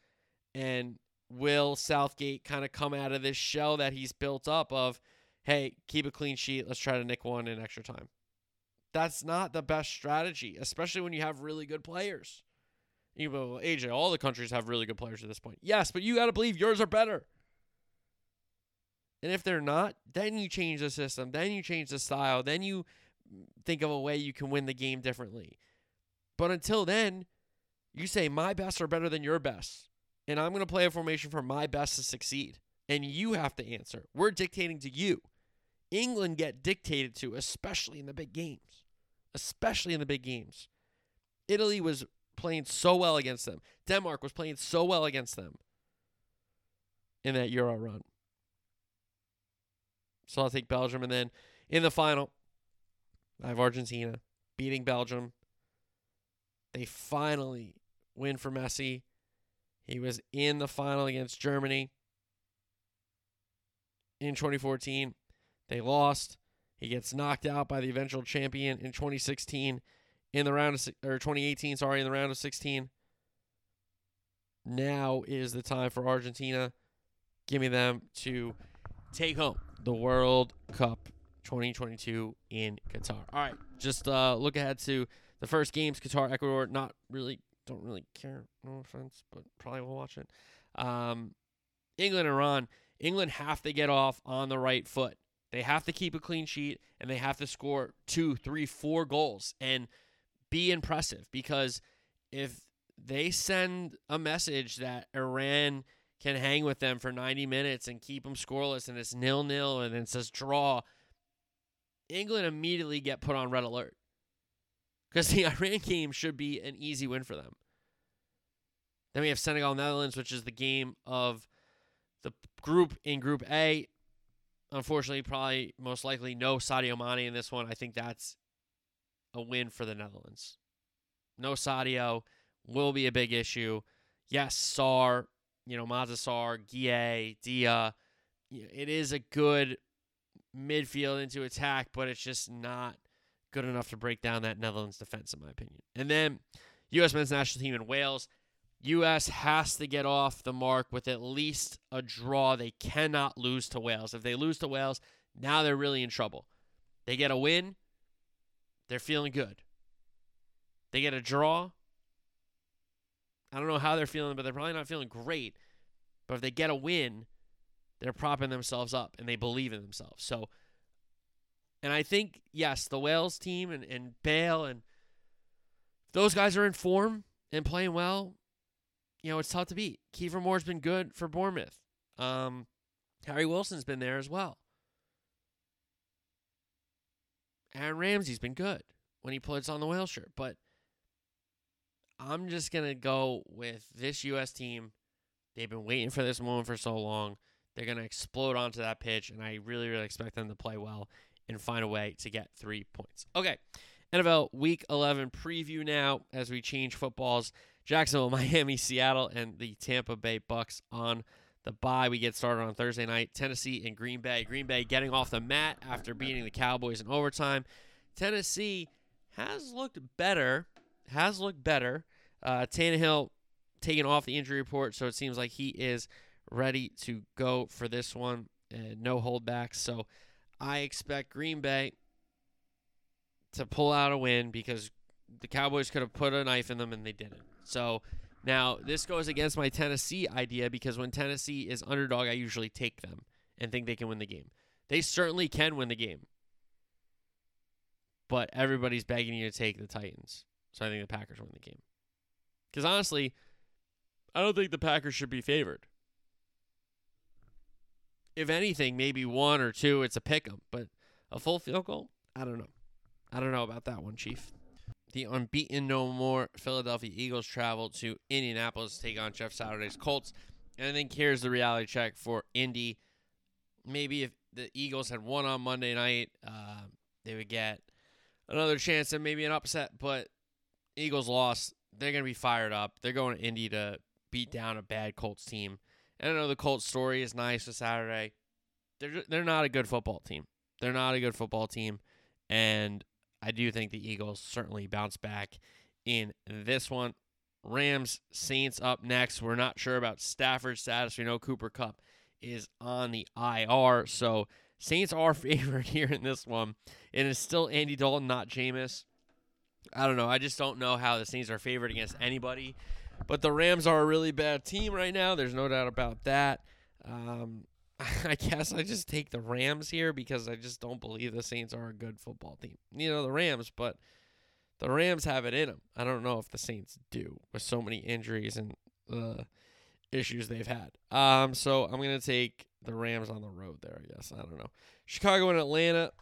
and will Southgate kind of come out of this shell that he's built up of, hey, keep a clean sheet, let's try to nick one in extra time. That's not the best strategy, especially when you have really good players. You go, AJ, all the countries have really good players at this point. Yes, but you got to believe yours are better. And if they're not, then you change the system, then you change the style, then you think of a way you can win the game differently. But until then, you say my best are better than your best. And I'm going to play a formation for my best to succeed. And you have to answer. We're dictating to you. England get dictated to, especially in the big games. Especially in the big games. Italy was playing so well against them. Denmark was playing so well against them in that Euro run. So I'll take Belgium. And then in the final, I have Argentina beating Belgium. They finally win for Messi. He was in the final against Germany in 2014. They lost. He gets knocked out by the eventual champion in 2016 in the round of or 2018, sorry, in the round of 16. Now is the time for Argentina Give me them to take home the World Cup 2022 in Qatar. All right, just uh, look ahead to the first games Qatar, Ecuador. Not really, don't really care. No offense, but probably will watch it. Um, England, Iran. England have to get off on the right foot. They have to keep a clean sheet and they have to score two, three, four goals and be impressive because if they send a message that Iran can hang with them for 90 minutes and keep them scoreless and it's nil nil and it says draw, England immediately get put on red alert because the Iran game should be an easy win for them. Then we have Senegal Netherlands, which is the game of the group in Group A. Unfortunately, probably most likely no Sadio Mane in this one. I think that's a win for the Netherlands. No Sadio will be a big issue. Yes, Sar, you know, Maza Sarr, Gueye, Dia. It is a good midfield into attack, but it's just not good enough to break down that Netherlands defense, in my opinion. And then U.S. men's national team in Wales. U.S. has to get off the mark with at least a draw. They cannot lose to Wales. If they lose to Wales, now they're really in trouble. They get a win, they're feeling good. They get a draw. I don't know how they're feeling, but they're probably not feeling great. But if they get a win, they're propping themselves up and they believe in themselves. So, and I think, yes, the Wales team and, and Bale and those guys are in form and playing well you know, it's tough to beat. Kiefer Moore's been good for Bournemouth. Um, Harry Wilson's been there as well. Aaron Ramsey's been good when he puts on the whale shirt, but I'm just gonna go with this U.S. team. They've been waiting for this moment for so long. They're gonna explode onto that pitch, and I really, really expect them to play well and find a way to get three points. Okay, NFL Week 11 preview now as we change footballs. Jacksonville, Miami, Seattle, and the Tampa Bay Bucks on the bye. We get started on Thursday night. Tennessee and Green Bay. Green Bay getting off the mat after beating the Cowboys in overtime. Tennessee has looked better. Has looked better. Uh, Tannehill taken off the injury report, so it seems like he is ready to go for this one. And no holdbacks. So I expect Green Bay to pull out a win because the Cowboys could have put a knife in them and they didn't. So now this goes against my Tennessee idea because when Tennessee is underdog, I usually take them and think they can win the game. They certainly can win the game. But everybody's begging you to take the Titans. So I think the Packers win the game. Because honestly, I don't think the Packers should be favored. If anything, maybe one or two, it's a pick 'em. But a full field goal? I don't know. I don't know about that one, Chief. The unbeaten no more Philadelphia Eagles travel to Indianapolis to take on Jeff Saturday's Colts. And I think here's the reality check for Indy. Maybe if the Eagles had won on Monday night, uh, they would get another chance and maybe an upset. But Eagles lost. They're going to be fired up. They're going to Indy to beat down a bad Colts team. I know the Colts story is nice for Saturday. They're they're not a good football team. They're not a good football team, and I do think the Eagles certainly bounce back in this one. Rams Saints up next. We're not sure about Stafford's status. We know Cooper Kupp is on the IR, so Saints are favored here in this one. And It is still Andy Dalton, not Jameis. I don't know. I just don't know how the Saints are favored against anybody. But the Rams are a really bad team right now. There's no doubt about that. Um, I guess I just take the Rams here because I just don't believe the Saints are a good football team. You know, the Rams, but the Rams have it in them. I don't know if the Saints do with so many injuries and uh, issues they've had. Um, so I'm going to take the Rams on the road there, I guess. I don't know. Chicago and Atlanta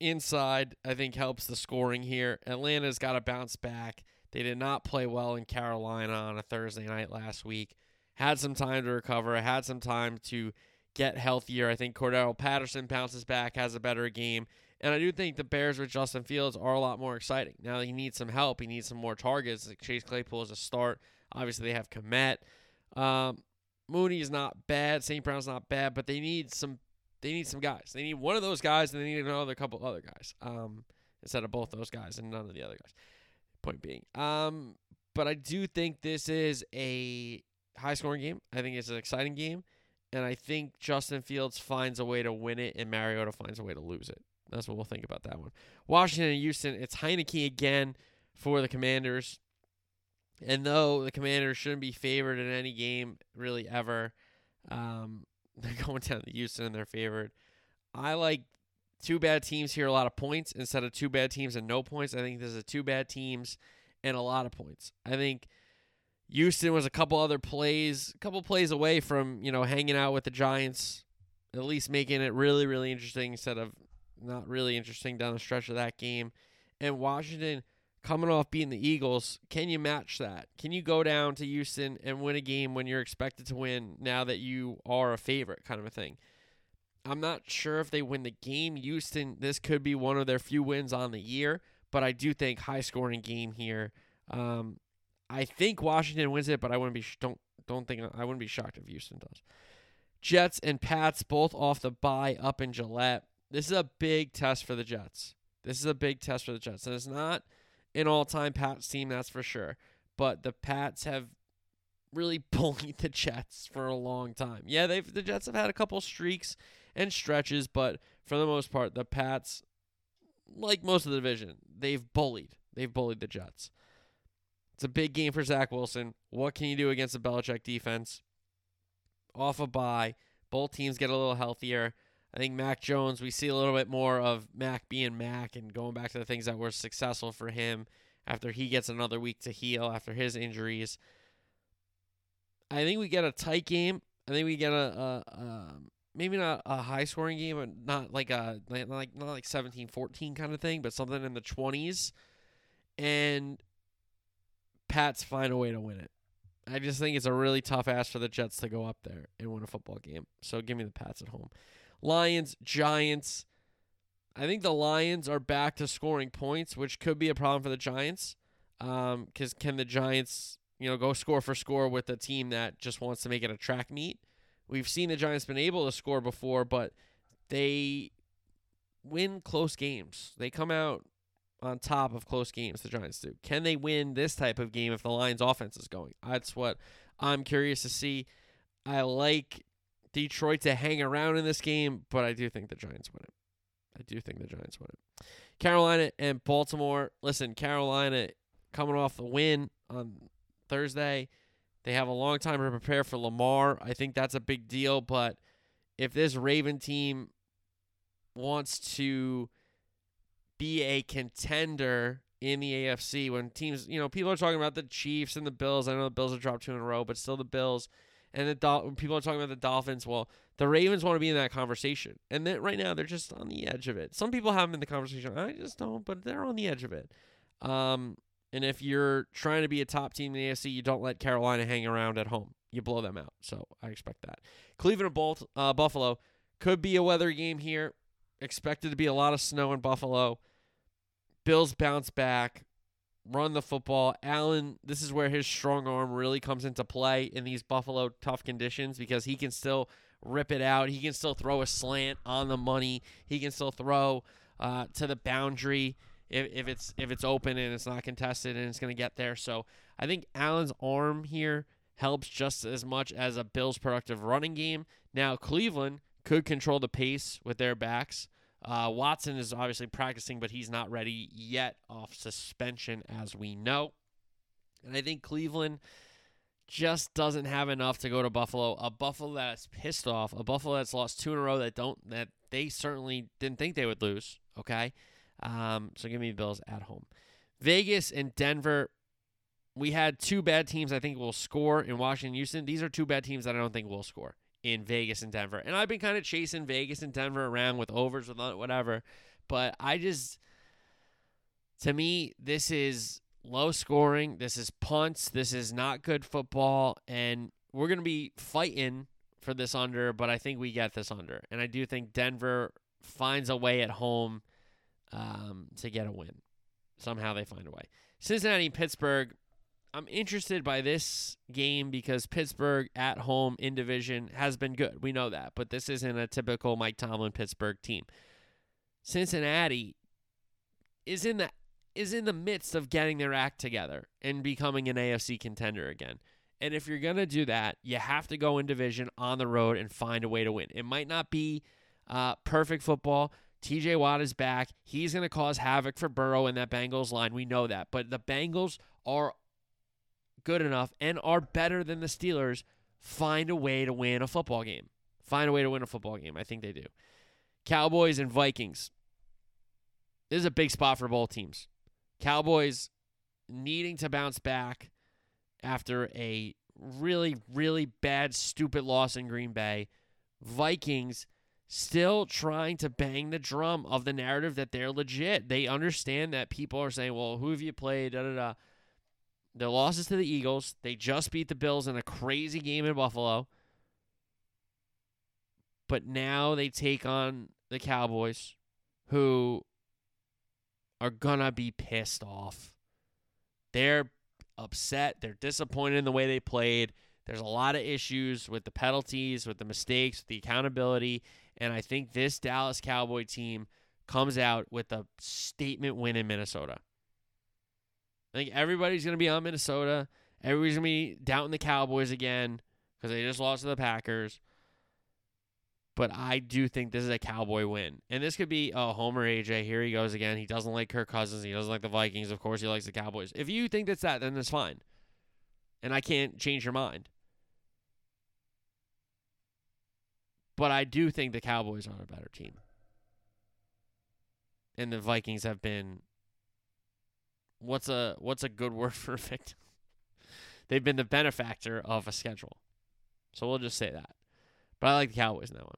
inside, I think, helps the scoring here. Atlanta's got to bounce back. They did not play well in Carolina on a Thursday night last week had some time to recover, had some time to get healthier. I think Cordarrelle Patterson bounces back, has a better game. And I do think the Bears with Justin Fields are a lot more exciting. Now he needs some help. He needs some more targets. Chase Claypool is a start. Obviously they have Kmet. Um, Mooney is not bad. St. Brown's not bad, but they need some. They need some guys. They need one of those guys, and they need another couple other guys. Um, instead of both those guys and none of the other guys. Point being, um, but I do think this is a high scoring game. I think it's an exciting game. And I think Justin Fields finds a way to win it and Mariota finds a way to lose it. That's what we'll think about that one. Washington and Houston, it's Heinicke again for the Commanders. And though the Commanders shouldn't be favored in any game really ever, um, they're going down to Houston and they're favored. I like two bad teams here, a lot of points instead of two bad teams and no points. I think this is two bad teams and a lot of points. I think Houston was a couple other plays, a couple plays away from you know hanging out with the Giants, at least making it really really interesting instead of not really interesting down the stretch of that game. And Washington coming off beating the Eagles, can you match that? Can you go down to Houston and win a game when you're expected to win now that you are a favorite kind of a thing? I'm not sure if they win the game. Houston, this could be one of their few wins on the year, but I do think high scoring game here. Um, I think Washington wins it, but I wouldn't be don't don't think I wouldn't be shocked if Houston does. Jets and Pats both off the bye up in Gillette. This is a big test for the Jets. This is a big test for the Jets, and it's not an all-time Pats team, that's for sure. But the Pats have really bullied the Jets for a long time. Yeah, they've the Jets have had a couple streaks and stretches, but for the most part, the Pats, like most of the division, they've bullied. They've bullied the Jets. It's a big game for Zach Wilson. What can you do against the Belichick defense? Off a bye. Both teams get a little healthier. I think Mac Jones, we see a little bit more of Mac being Mac and going back to the things that were successful for him after he gets another week to heal after his injuries. I think we get a tight game. I think we get a, a, a maybe not a high scoring game, but not like a like not like 17-14 kind of thing, but something in the 20s. And Pats find a way to win it. I just think it's a really tough ask for the Jets to go up there and win a football game. So give me the Pats at home. Lions, Giants. I think the Lions are back to scoring points, which could be a problem for the Giants. Because um, can the Giants, you know, go score for score with a team that just wants to make it a track meet? We've seen the Giants been able to score before, but they win close games. They come out on top of close games the Giants do. Can they win this type of game if the Lions offense is going? That's what I'm curious to see. I like Detroit to hang around in this game, but I do think the Giants win it. I do think the Giants win it. Carolina and Baltimore. Listen, Carolina coming off the win on Thursday. They have a long time to prepare for Lamar. I think that's a big deal, but if this Raven team wants to be a contender in the AFC when teams, you know, people are talking about the Chiefs and the Bills. I know the Bills have dropped two in a row, but still the Bills and the Dol- people are talking about the Dolphins. Well, the Ravens want to be in that conversation, and then right now they're just on the edge of it. Some people have them in the conversation. I just don't, but they're on the edge of it. Um, and if you're trying to be a top team in the AFC, you don't let Carolina hang around at home. You blow them out. So I expect that. Cleveland and Bolt, uh, Buffalo could be a weather game here. Expected to be a lot of snow in Buffalo. Bills bounce back, run the football. Allen, this is where his strong arm really comes into play in these Buffalo tough conditions because he can still rip it out. He can still throw a slant on the money. He can still throw uh, to the boundary if, if it's if it's open and it's not contested and it's going to get there. So I think Allen's arm here helps just as much as a Bills productive running game. Now Cleveland could control the pace with their backs. Uh, Watson is obviously practicing, but he's not ready yet off suspension, as we know. And I think Cleveland just doesn't have enough to go to Buffalo. A Buffalo that's pissed off, a Buffalo that's lost two in a row that don't that they certainly didn't think they would lose. Okay, um, so give me Bills at home. Vegas and Denver. We had two bad teams I think will score in Washington, Houston. These are two bad teams that I don't think will score in Vegas and Denver. And I've been kind of chasing Vegas and Denver around with overs with whatever, but I just to me this is low scoring. This is punts. This is not good football and we're going to be fighting for this under, but I think we get this under. And I do think Denver finds a way at home um, to get a win. Somehow they find a way. Cincinnati, Pittsburgh. I'm interested by this game because Pittsburgh at home in division has been good. We know that, but this isn't a typical Mike Tomlin Pittsburgh team. Cincinnati is in the is in the midst of getting their act together and becoming an AFC contender again. And if you're going to do that, you have to go in division on the road and find a way to win. It might not be uh, perfect football. TJ Watt is back. He's going to cause havoc for Burrow in that Bengals line. We know that. But the Bengals are good enough and are better than the Steelers. Find a way to win a football game. Find a way to win a football game. I think they do. Cowboys and Vikings. This is a big spot for both teams. Cowboys needing to bounce back after a really, really bad, stupid loss in Green Bay. Vikings still trying to bang the drum of the narrative that they're legit. They understand that people are saying, well, who have you played? Da, da, da. Their losses to the Eagles. They just beat the Bills in a crazy game in Buffalo. But now they take on the Cowboys, who are going to be pissed off. They're upset. They're disappointed in the way they played. There's a lot of issues with the penalties, with the mistakes, with the accountability. And I think this Dallas Cowboy team comes out with a statement win in Minnesota. I think everybody's going to be on Minnesota. Everybody's going to be doubting the Cowboys again because they just lost to the Packers. But I do think this is a Cowboy win. And this could be, oh, Homer AJ, here he goes again. He doesn't like Kirk Cousins. He doesn't like the Vikings. Of course, he likes the Cowboys. If you think that's that, then that's fine. And I can't change your mind. But I do think the Cowboys are a better team. And the Vikings have been what's a what's a good word for a victim? They've been the benefactor of a schedule. So we'll just say that. But I like the Cowboys in that one.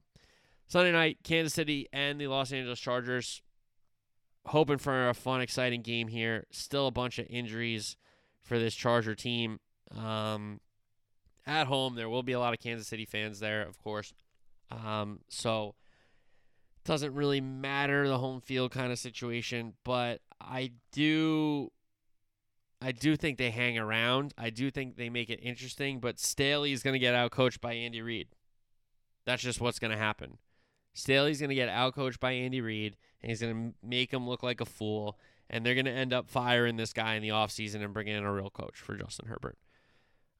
Sunday night, Kansas City and the Los Angeles Chargers. Hoping for a fun, exciting game here. Still a bunch of injuries for this Charger team. Um, at home, there will be a lot of Kansas City fans there, of course. Um, so it doesn't really matter the home field kind of situation, but I do I do think they hang around. I do think they make it interesting, but Staley is going to get out coached by Andy Reid. That's just what's going to happen. Staley's going to get out coached by Andy Reid, and he's going to make him look like a fool, and they're going to end up firing this guy in the offseason and bringing in a real coach for Justin Herbert.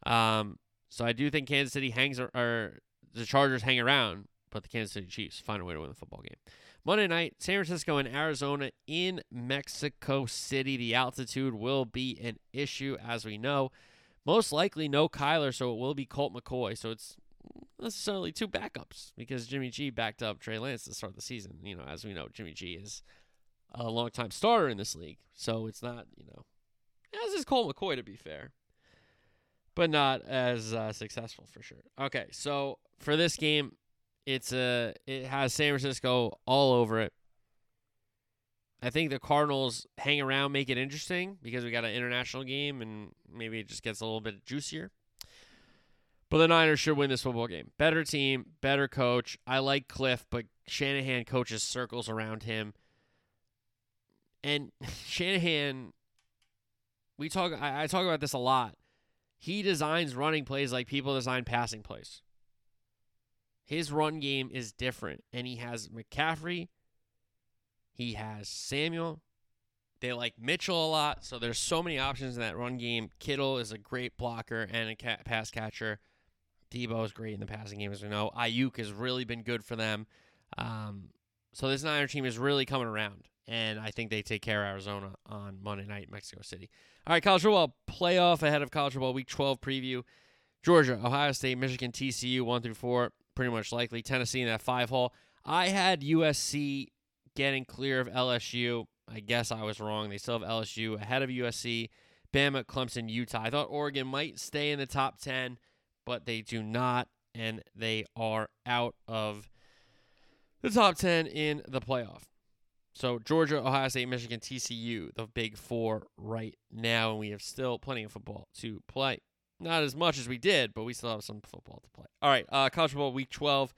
Um, so I do think Kansas City hangs or the Chargers hang around, but the Kansas City Chiefs find a way to win the football game. Monday night, San Francisco and Arizona in Mexico City. The altitude will be an issue, as we know. Most likely no Kyler, so it will be Colt McCoy. So it's necessarily two backups because Jimmy G backed up Trey Lance to start the season. You know, as we know, Jimmy G is a longtime starter in this league. So it's not, you know, as is Colt McCoy, to be fair but not as uh, successful for sure. Okay, so for this game, it's a it has San Francisco all over it. I think the Cardinals hang around, make it interesting because we got an international game and maybe it just gets a little bit juicier. But the Niners should win this football game. Better team, better coach. I like Kliff, but Shanahan coaches circles around him. And Shanahan, we talk. I, I talk about this a lot he designs running plays like people design passing plays. His run game is different, and he has McCaffrey. He has Samuel. They like Mitchell a lot, so there's so many options in that run game. Kittle is a great blocker and a pass catcher. Deebo is great in the passing game, as we know. Aiyuk has really been good for them. Um, so this Niner team is really coming around and I think they take care of Arizona on Monday night Mexico City. All right, college football playoff ahead of college football week 12 preview. Georgia, Ohio State, Michigan, TCU, 1 through 4, pretty much likely. Tennessee in that 5 hole. I had USC getting clear of LSU. I guess I was wrong. They still have LSU ahead of USC. Bama, Clemson, Utah. I thought Oregon might stay in the top 10, but they do not, and they are out of the top 10 in the playoff. So Georgia, Ohio State, Michigan, TCU, the big four right now, and we have still plenty of football to play. Not as much as we did, but we still have some football to play. All right, uh, college football week 12.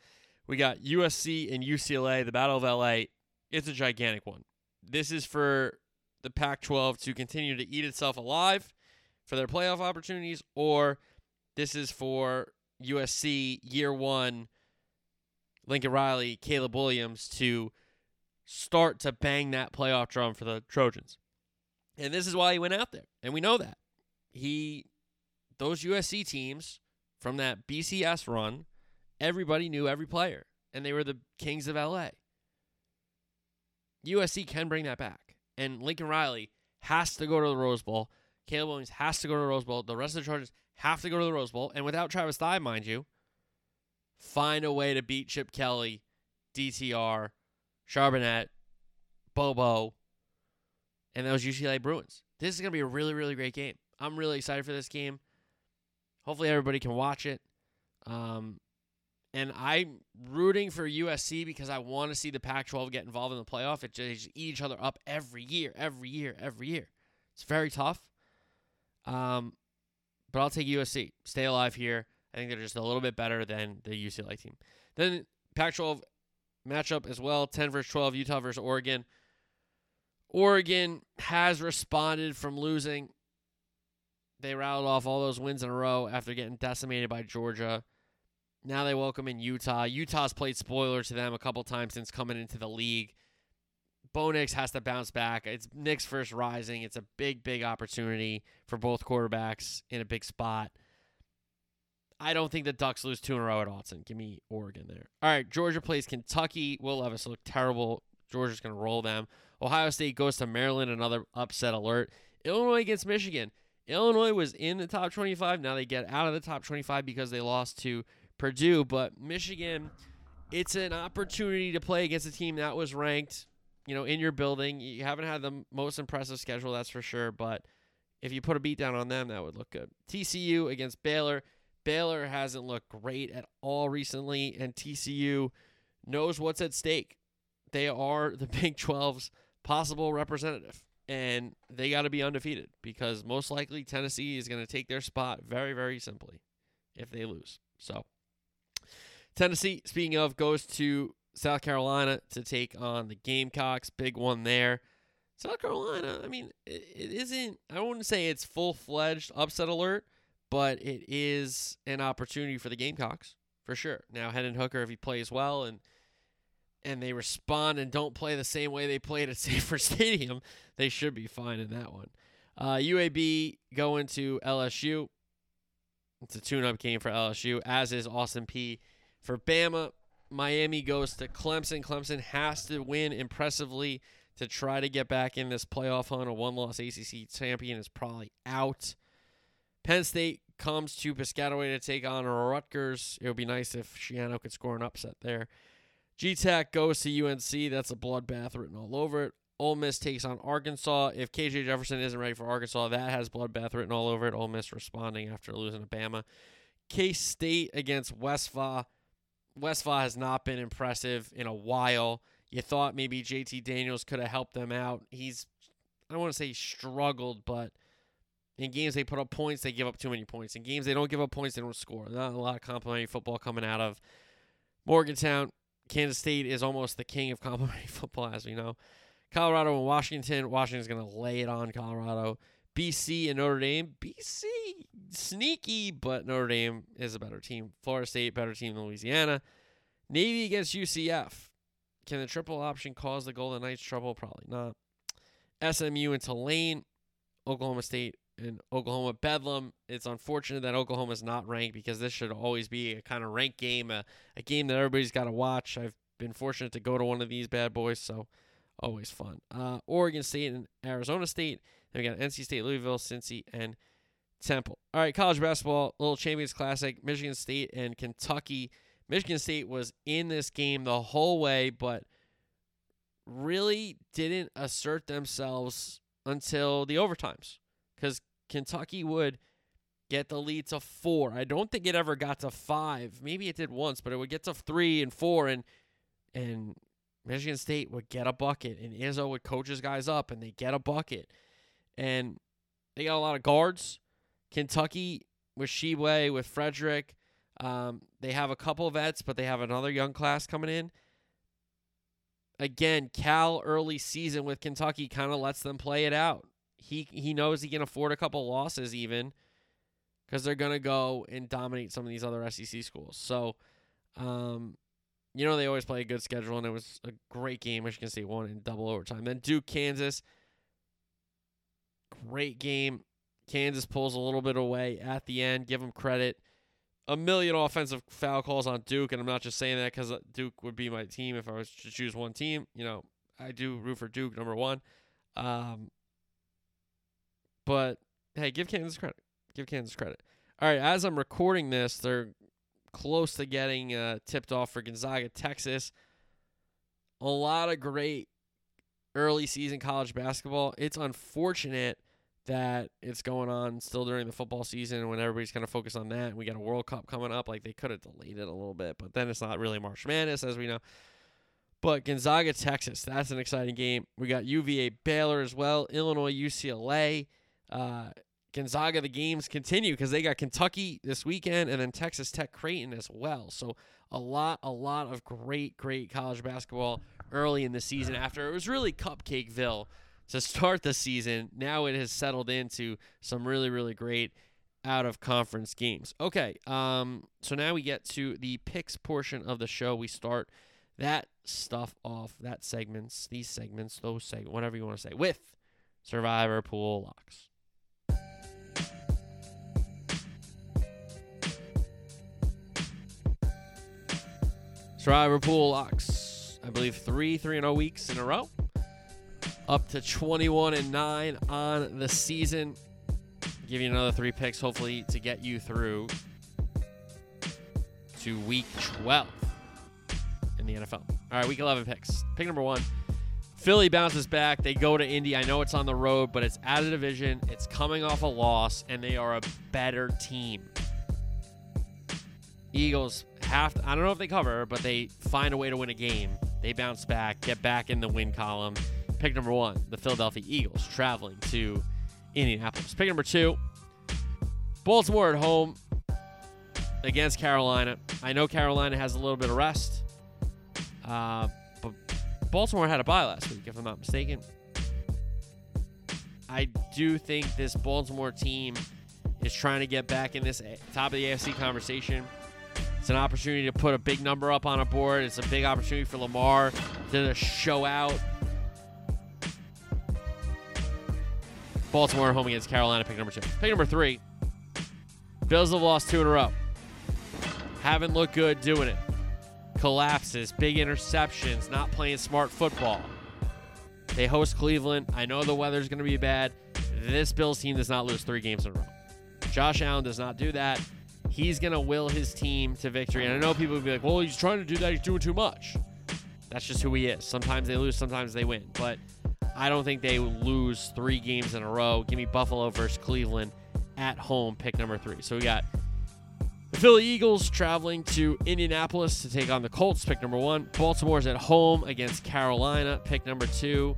We got USC and UCLA, the Battle of LA. It's a gigantic one. This is for the Pac 12 to continue to eat itself alive for their playoff opportunities, or this is for USC year one, Lincoln Riley, Caleb Williams to start to bang that playoff drum for the Trojans. And this is why he went out there. And we know that. He those USC teams from that BCS run, everybody knew every player, and they were the kings of LA. USC can bring that back, and Lincoln Riley has to go to the Rose Bowl. Caleb Williams has to go to the Rose Bowl. The rest of the Chargers have to go to the Rose Bowl, and without Travis Dye, mind you, find a way to beat Chip Kelly, DTR, Charbonnet, Bobo, and those UCLA Bruins. This is going to be a really, really great game. I'm really excited for this game. Hopefully, everybody can watch it. Um, and I'm rooting for USC because I want to see the Pac 12 get involved in the playoff. It just eat each other up every year, every year, every year. It's very tough. Um, but I'll take USC. Stay alive here. I think they're just a little bit better than the UCLA team. Then Pac 12 matchup as well 10 versus 12, Utah versus Oregon. Oregon has responded from losing. They rattled off all those wins in a row after getting decimated by Georgia. Now they welcome in Utah. Utah's played spoiler to them a couple times since coming into the league. Bo Nix has to bounce back. It's Nix first rising. It's a big, big opportunity for both quarterbacks in a big spot. I don't think the Ducks lose two in a row at Autzen. Give me Oregon there. All right, Georgia plays Kentucky. Will Levis look terrible. Georgia's going to roll them. Ohio State goes to Maryland. Another upset alert. Illinois against Michigan. Illinois was in the top 25. Now they get out of the top 25 because they lost to Purdue. But Michigan, it's an opportunity to play against a team that was ranked, you know, in your building. You haven't had the most impressive schedule, that's for sure. But if you put a beat down on them, that would look good. TCU against Baylor. Baylor hasn't looked great at all recently, and TCU knows what's at stake. They are the Big 12's possible representative, and they got to be undefeated because most likely Tennessee is going to take their spot very, very simply if they lose. So, Tennessee, speaking of, goes to South Carolina to take on the Gamecocks. Big one there. South Carolina, I mean, it, it isn't, I wouldn't say it's full fledged upset alert but it is an opportunity for the Gamecocks for sure. Now, Hendon Hooker, if he plays well and and they respond and don't play the same way they played at Sanford Stadium, they should be fine in that one. Uh, UAB going to LSU. It's a tune-up game for LSU, as is Austin Peay for Bama. Miami goes to Clemson. Clemson has to win impressively to try to get back in this playoff hunt. A one-loss ACC champion is probably out. Penn State comes to Piscataway to take on Rutgers. It would be nice if Schiano could score an upset there. GTAC goes to UNC. That's a bloodbath written all over it. Ole Miss takes on Arkansas. If KJ Jefferson isn't ready for Arkansas, that has bloodbath written all over it. Ole Miss responding after losing to Bama. K State against Westphal. Westphal has not been impressive in a while. You thought maybe JT Daniels could have helped them out. He's, I don't want to say he struggled, but in games they put up points, they give up too many points. In games they don't give up points, they don't score. Not a lot of complimentary football coming out of Morgantown. Kansas State is almost the king of complimentary football, as we know. Colorado and Washington. Washington's going to lay it on Colorado. BC and Notre Dame. BC sneaky, but Notre Dame is a better team. Florida State better team than Louisiana. Navy against UCF. Can the triple option cause the Golden Knights trouble? Probably not. SMU and Tulane. Oklahoma State and Oklahoma Bedlam. It's unfortunate that Oklahoma is not ranked because this should always be a kind of ranked game, a, a game that everybody's got to watch. I've been fortunate to go to one of these bad boys, so always fun. Uh, Oregon State and Arizona State. Then we got NC State, Louisville, Cincy, and Temple. All right, college basketball, little Champions Classic, Michigan State and Kentucky. Michigan State was in this game the whole way, but really didn't assert themselves until the overtimes because Kentucky would get the lead to four. I don't think it ever got to five. Maybe it did once, but it would get to three and four, and and Michigan State would get a bucket, and Izzo would coach his guys up, and they get a bucket, and they got a lot of guards. Kentucky with Tshiebwe, with Fredrick. Um, they have a couple vets, but they have another young class coming in. Again, Cal early season with Kentucky kind of lets them play it out he he knows he can afford a couple losses even because they're gonna go and dominate some of these other SEC schools. So, um, you know they always play a good schedule, and it was a great game. Michigan State won in double overtime. Then Duke, Kansas, great game. Kansas pulls a little bit away at the end. Give them credit. A million offensive foul calls on Duke, and I'm not just saying that because Duke would be my team if I was to choose one team. You know, I do root for Duke, number one. Um, but hey, give Kansas credit. Give Kansas credit. All right, as I'm recording this, they're close to getting uh, tipped off for Gonzaga, Texas. A lot of great early season college basketball. It's unfortunate that it's going on still during the football season when everybody's kind of focused on that. We got a World Cup coming up. Like they could have delayed it a little bit, but then it's not really March Madness, as we know. But Gonzaga, Texas, that's an exciting game. We got UVA, Baylor as well, Illinois, UCLA. Uh, Gonzaga, the games continue because they got Kentucky this weekend and then Texas Tech Creighton as well. So a lot, a lot of great, great college basketball early in the season after it was really Cupcakeville to start the season. Now it has settled into some really, really great out of conference games. Okay, um, so now we get to the picks portion of the show. We start that stuff off, that segments, these segments, those segments, whatever you want to say, with Survivor Pool Locks. Survivor Pool locks, I believe three, three and zero weeks in a row, up to twenty-one and nine on the season. Give you another three picks, hopefully, to get you through to week twelve in the NFL. All right, week eleven picks. Pick number one. Philly bounces back. They go to Indy. I know it's on the road, but it's out of division. It's coming off a loss, and they are a better team. Eagles have to, I don't know if they cover, but they find a way to win a game. They bounce back, get back in the win column. Pick number one, the Philadelphia Eagles traveling to Indianapolis. Pick number two, Baltimore at home against Carolina. I know Carolina has a little bit of rest, uh, but Baltimore had a bye last week, if I'm not mistaken. I do think this Baltimore team is trying to get back in this top of the AFC conversation. It's an opportunity to put a big number up on a board. It's a big opportunity for Lamar to show out. Baltimore home against Carolina, pick number two. Pick number three. Bills have lost two in a row. Haven't looked good doing it. Collapses, big interceptions, not playing smart football. They host Cleveland. I know the weather's going to be bad. This Bills team does not lose three games in a row. Josh Allen does not do that he's going to will his team to victory. And I know people will be like, well, he's trying to do that. He's doing too much. That's just who he is. Sometimes they lose, sometimes they win. But I don't think they lose three games in a row. Give me Buffalo versus Cleveland at home, pick number three. So we got the Philly Eagles traveling to Indianapolis to take on the Colts, pick number one. Baltimore's at home against Carolina, pick number two.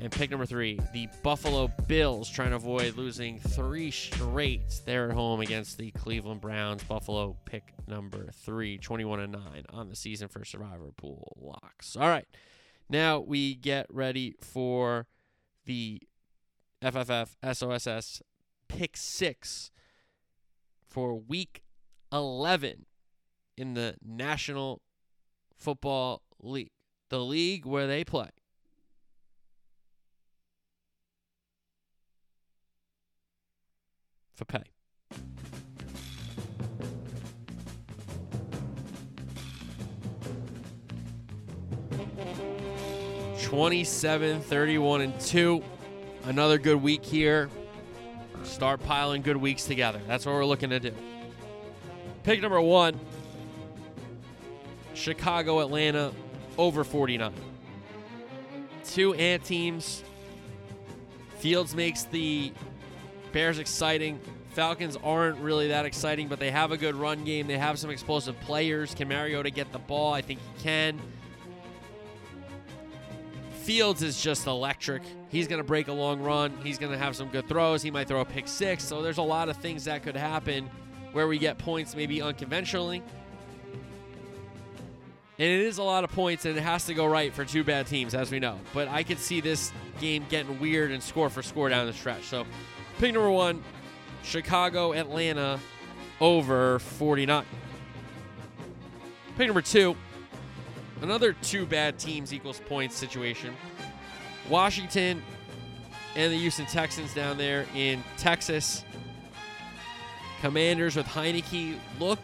And pick number three, the Buffalo Bills trying to avoid losing three straight. They're at home against the Cleveland Browns. Buffalo pick number three, 21 and 9 on the season for Survivor Pool locks. All right. Now we get ready for the FFF SOSS pick six for week 11 in the National Football League, the league where they play for pay. Twenty-seven, thirty-one, and two. Another good week here. Start piling good weeks together. That's what we're looking to do. Pick number one Chicago, Atlanta, over 49. Two ant teams. Fields makes the Bears exciting. Falcons aren't really that exciting, but they have a good run game. They have some explosive players. Can Mariota get the ball? I think he can. Fields is just electric. He's going to break a long run. He's going to have some good throws. He might throw a pick six. So there's a lot of things that could happen where we get points maybe unconventionally. And it is a lot of points, and it has to go right for two bad teams, as we know. But I could see this game getting weird and score for score down the stretch. So Pick number one Chicago, Atlanta over 49. Pick number two another two bad teams equals points situation. Washington and the Houston Texans down there in Texas. Commanders with Heinicke look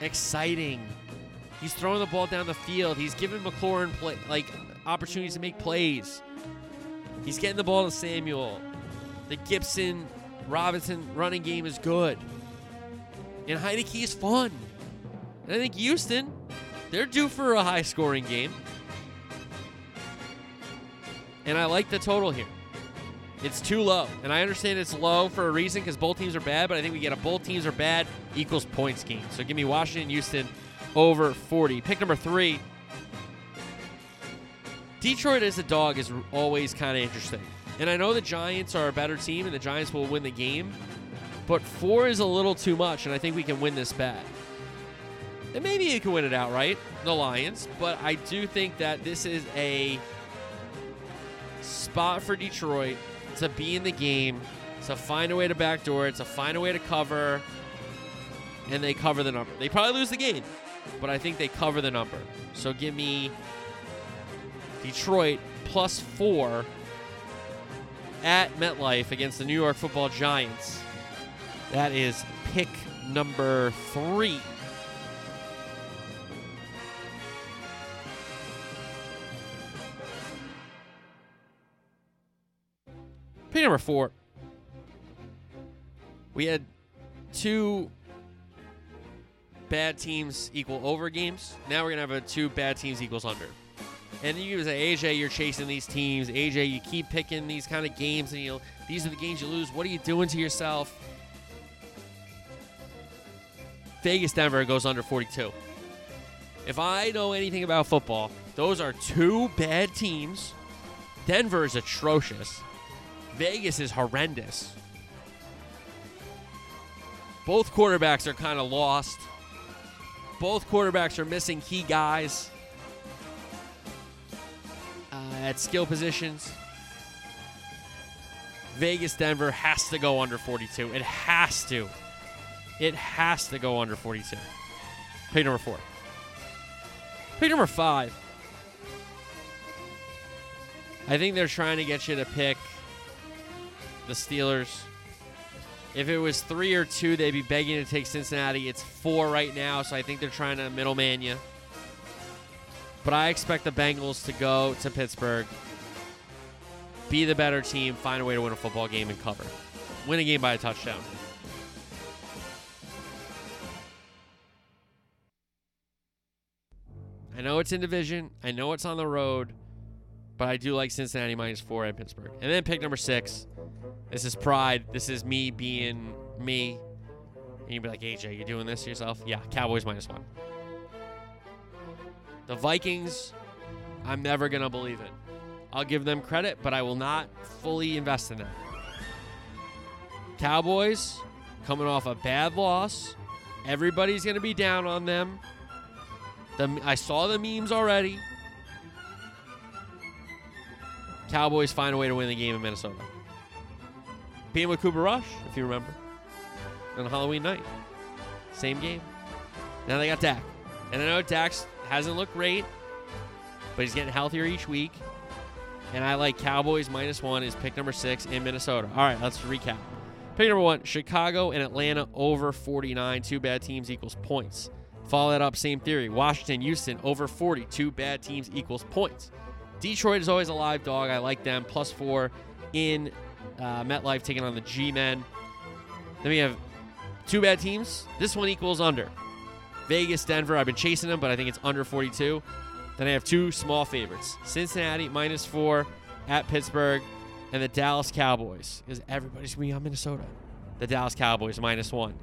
exciting. He's throwing the ball down the field. He's giving McLaurin play, like opportunities to make plays. He's getting the ball to Samuel. The Gibson Robinson running game is good. And Heinicke is fun. And I think Houston, they're due for a high scoring game. And I like the total here. It's too low. And I understand it's low for a reason because both teams are bad, but I think we get a both teams are bad equals points game. So give me Washington, Houston over 40. Pick number three. Detroit as a dog is always kind of interesting. And I know the Giants are a better team and the Giants will win the game, but four is a little too much, and I think we can win this bet. And maybe you can win it outright, the Lions, but I do think that this is a spot for Detroit to be in the game, to find a way to backdoor it, to find a way to cover, and they cover the number. They probably lose the game, but I think they cover the number. So give me Detroit plus four at MetLife against the New York football Giants. That is pick number three. Pick number four. We had two bad teams equal over games. Now we're gonna have a two bad teams equals under. And you say, AJ, you're chasing these teams. AJ, you keep picking these kind of games, and you these are the games you lose. What are you doing to yourself? Vegas Denver goes under 42. If I know anything about football, those are two bad teams. Denver is atrocious. Vegas is horrendous. Both quarterbacks are kind of lost. Both quarterbacks are missing key guys at skill positions. Vegas Denver has to go under 42. It has to. It has to go under 42. Pick number four. Pick number five. I think they're trying to get you to pick the Steelers. If it was three or two, they'd be begging to take Cincinnati. It's four right now, so I think they're trying to middleman you. But I expect the Bengals to go to Pittsburgh, be the better team, find a way to win a football game, and cover. Win a game by a touchdown. I know it's in division. I know it's on the road. But I do like Cincinnati minus four at Pittsburgh. And then pick number six. This is pride. This is me being me. And you'd be like, AJ, you doing this to yourself? Yeah, Cowboys minus one. The Vikings, I'm never going to believe it. I'll give them credit, but I will not fully invest in them. Cowboys coming off a bad loss. Everybody's going to be down on them. The, I saw the memes already. Cowboys find a way to win the game in Minnesota. Being with Cooper Rush, if you remember, on Halloween night. Same game. Now they got Dak. And I know Dak hasn't looked great, but he's getting healthier each week. And I like Cowboys minus one is pick number six in Minnesota. All right, let's recap. Pick number one Chicago and Atlanta over 49. Two bad teams equals points. Follow that up, same theory. Washington, Houston over 40. Two bad teams equals points. Detroit is always a live dog. I like them. Plus four in uh, MetLife taking on the G Men. Then we have two bad teams. This one equals under. Vegas, Denver. I've been chasing them, but I think it's under 42. Then I have two small favorites Cincinnati minus four at Pittsburgh, and the Dallas Cowboys. Because everybody's going to be on Minnesota. The Dallas Cowboys minus one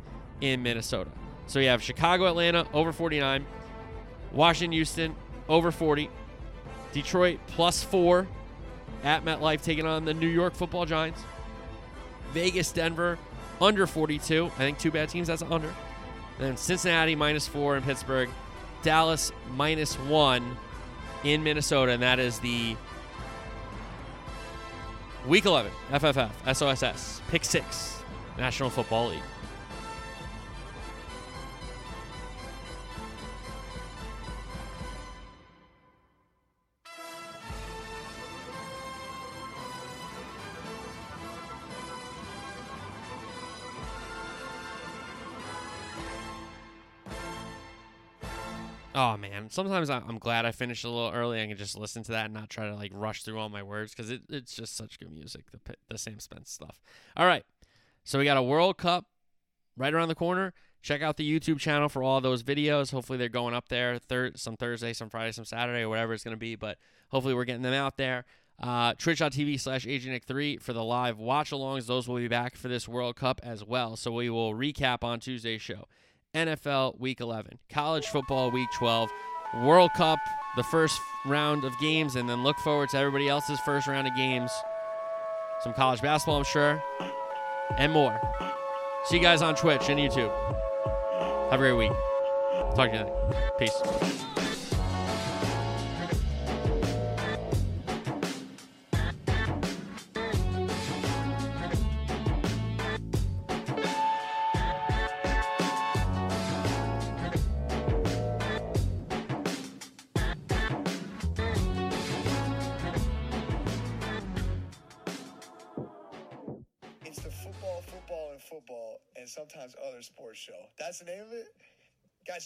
in Minnesota. So you have Chicago, Atlanta over 49, Washington, Houston over 40, Detroit plus four at MetLife taking on the New York football Giants. Vegas, Denver under 42. I think two bad teams, that's under. Then Cincinnati minus four in Pittsburgh. Dallas minus one in Minnesota. And that is the week 11 FFF, SOSS, pick six, National Football League. Sometimes I'm glad I finished a little early. I can just listen to that and not try to like rush through all my words because it, it's just such good music. The the Sam Spence stuff. All right, so we got a World Cup right around the corner. Check out the YouTube channel for all those videos. Hopefully they're going up there thir- some Thursday, some Friday, some Saturday, or whatever it's going to be. But hopefully we're getting them out there. Uh, Twitch.tv slash AgentNick3 for the live watch alongs. Those will be back for this World Cup as well. So we will recap on Tuesday's show. NFL Week 11, College Football Week 12, World Cup, the first round of games, and then look forward to everybody else's first round of games. Some college basketball, I'm sure, and more. See you guys on Twitch and YouTube. Have a great week. Talk to you then. Peace.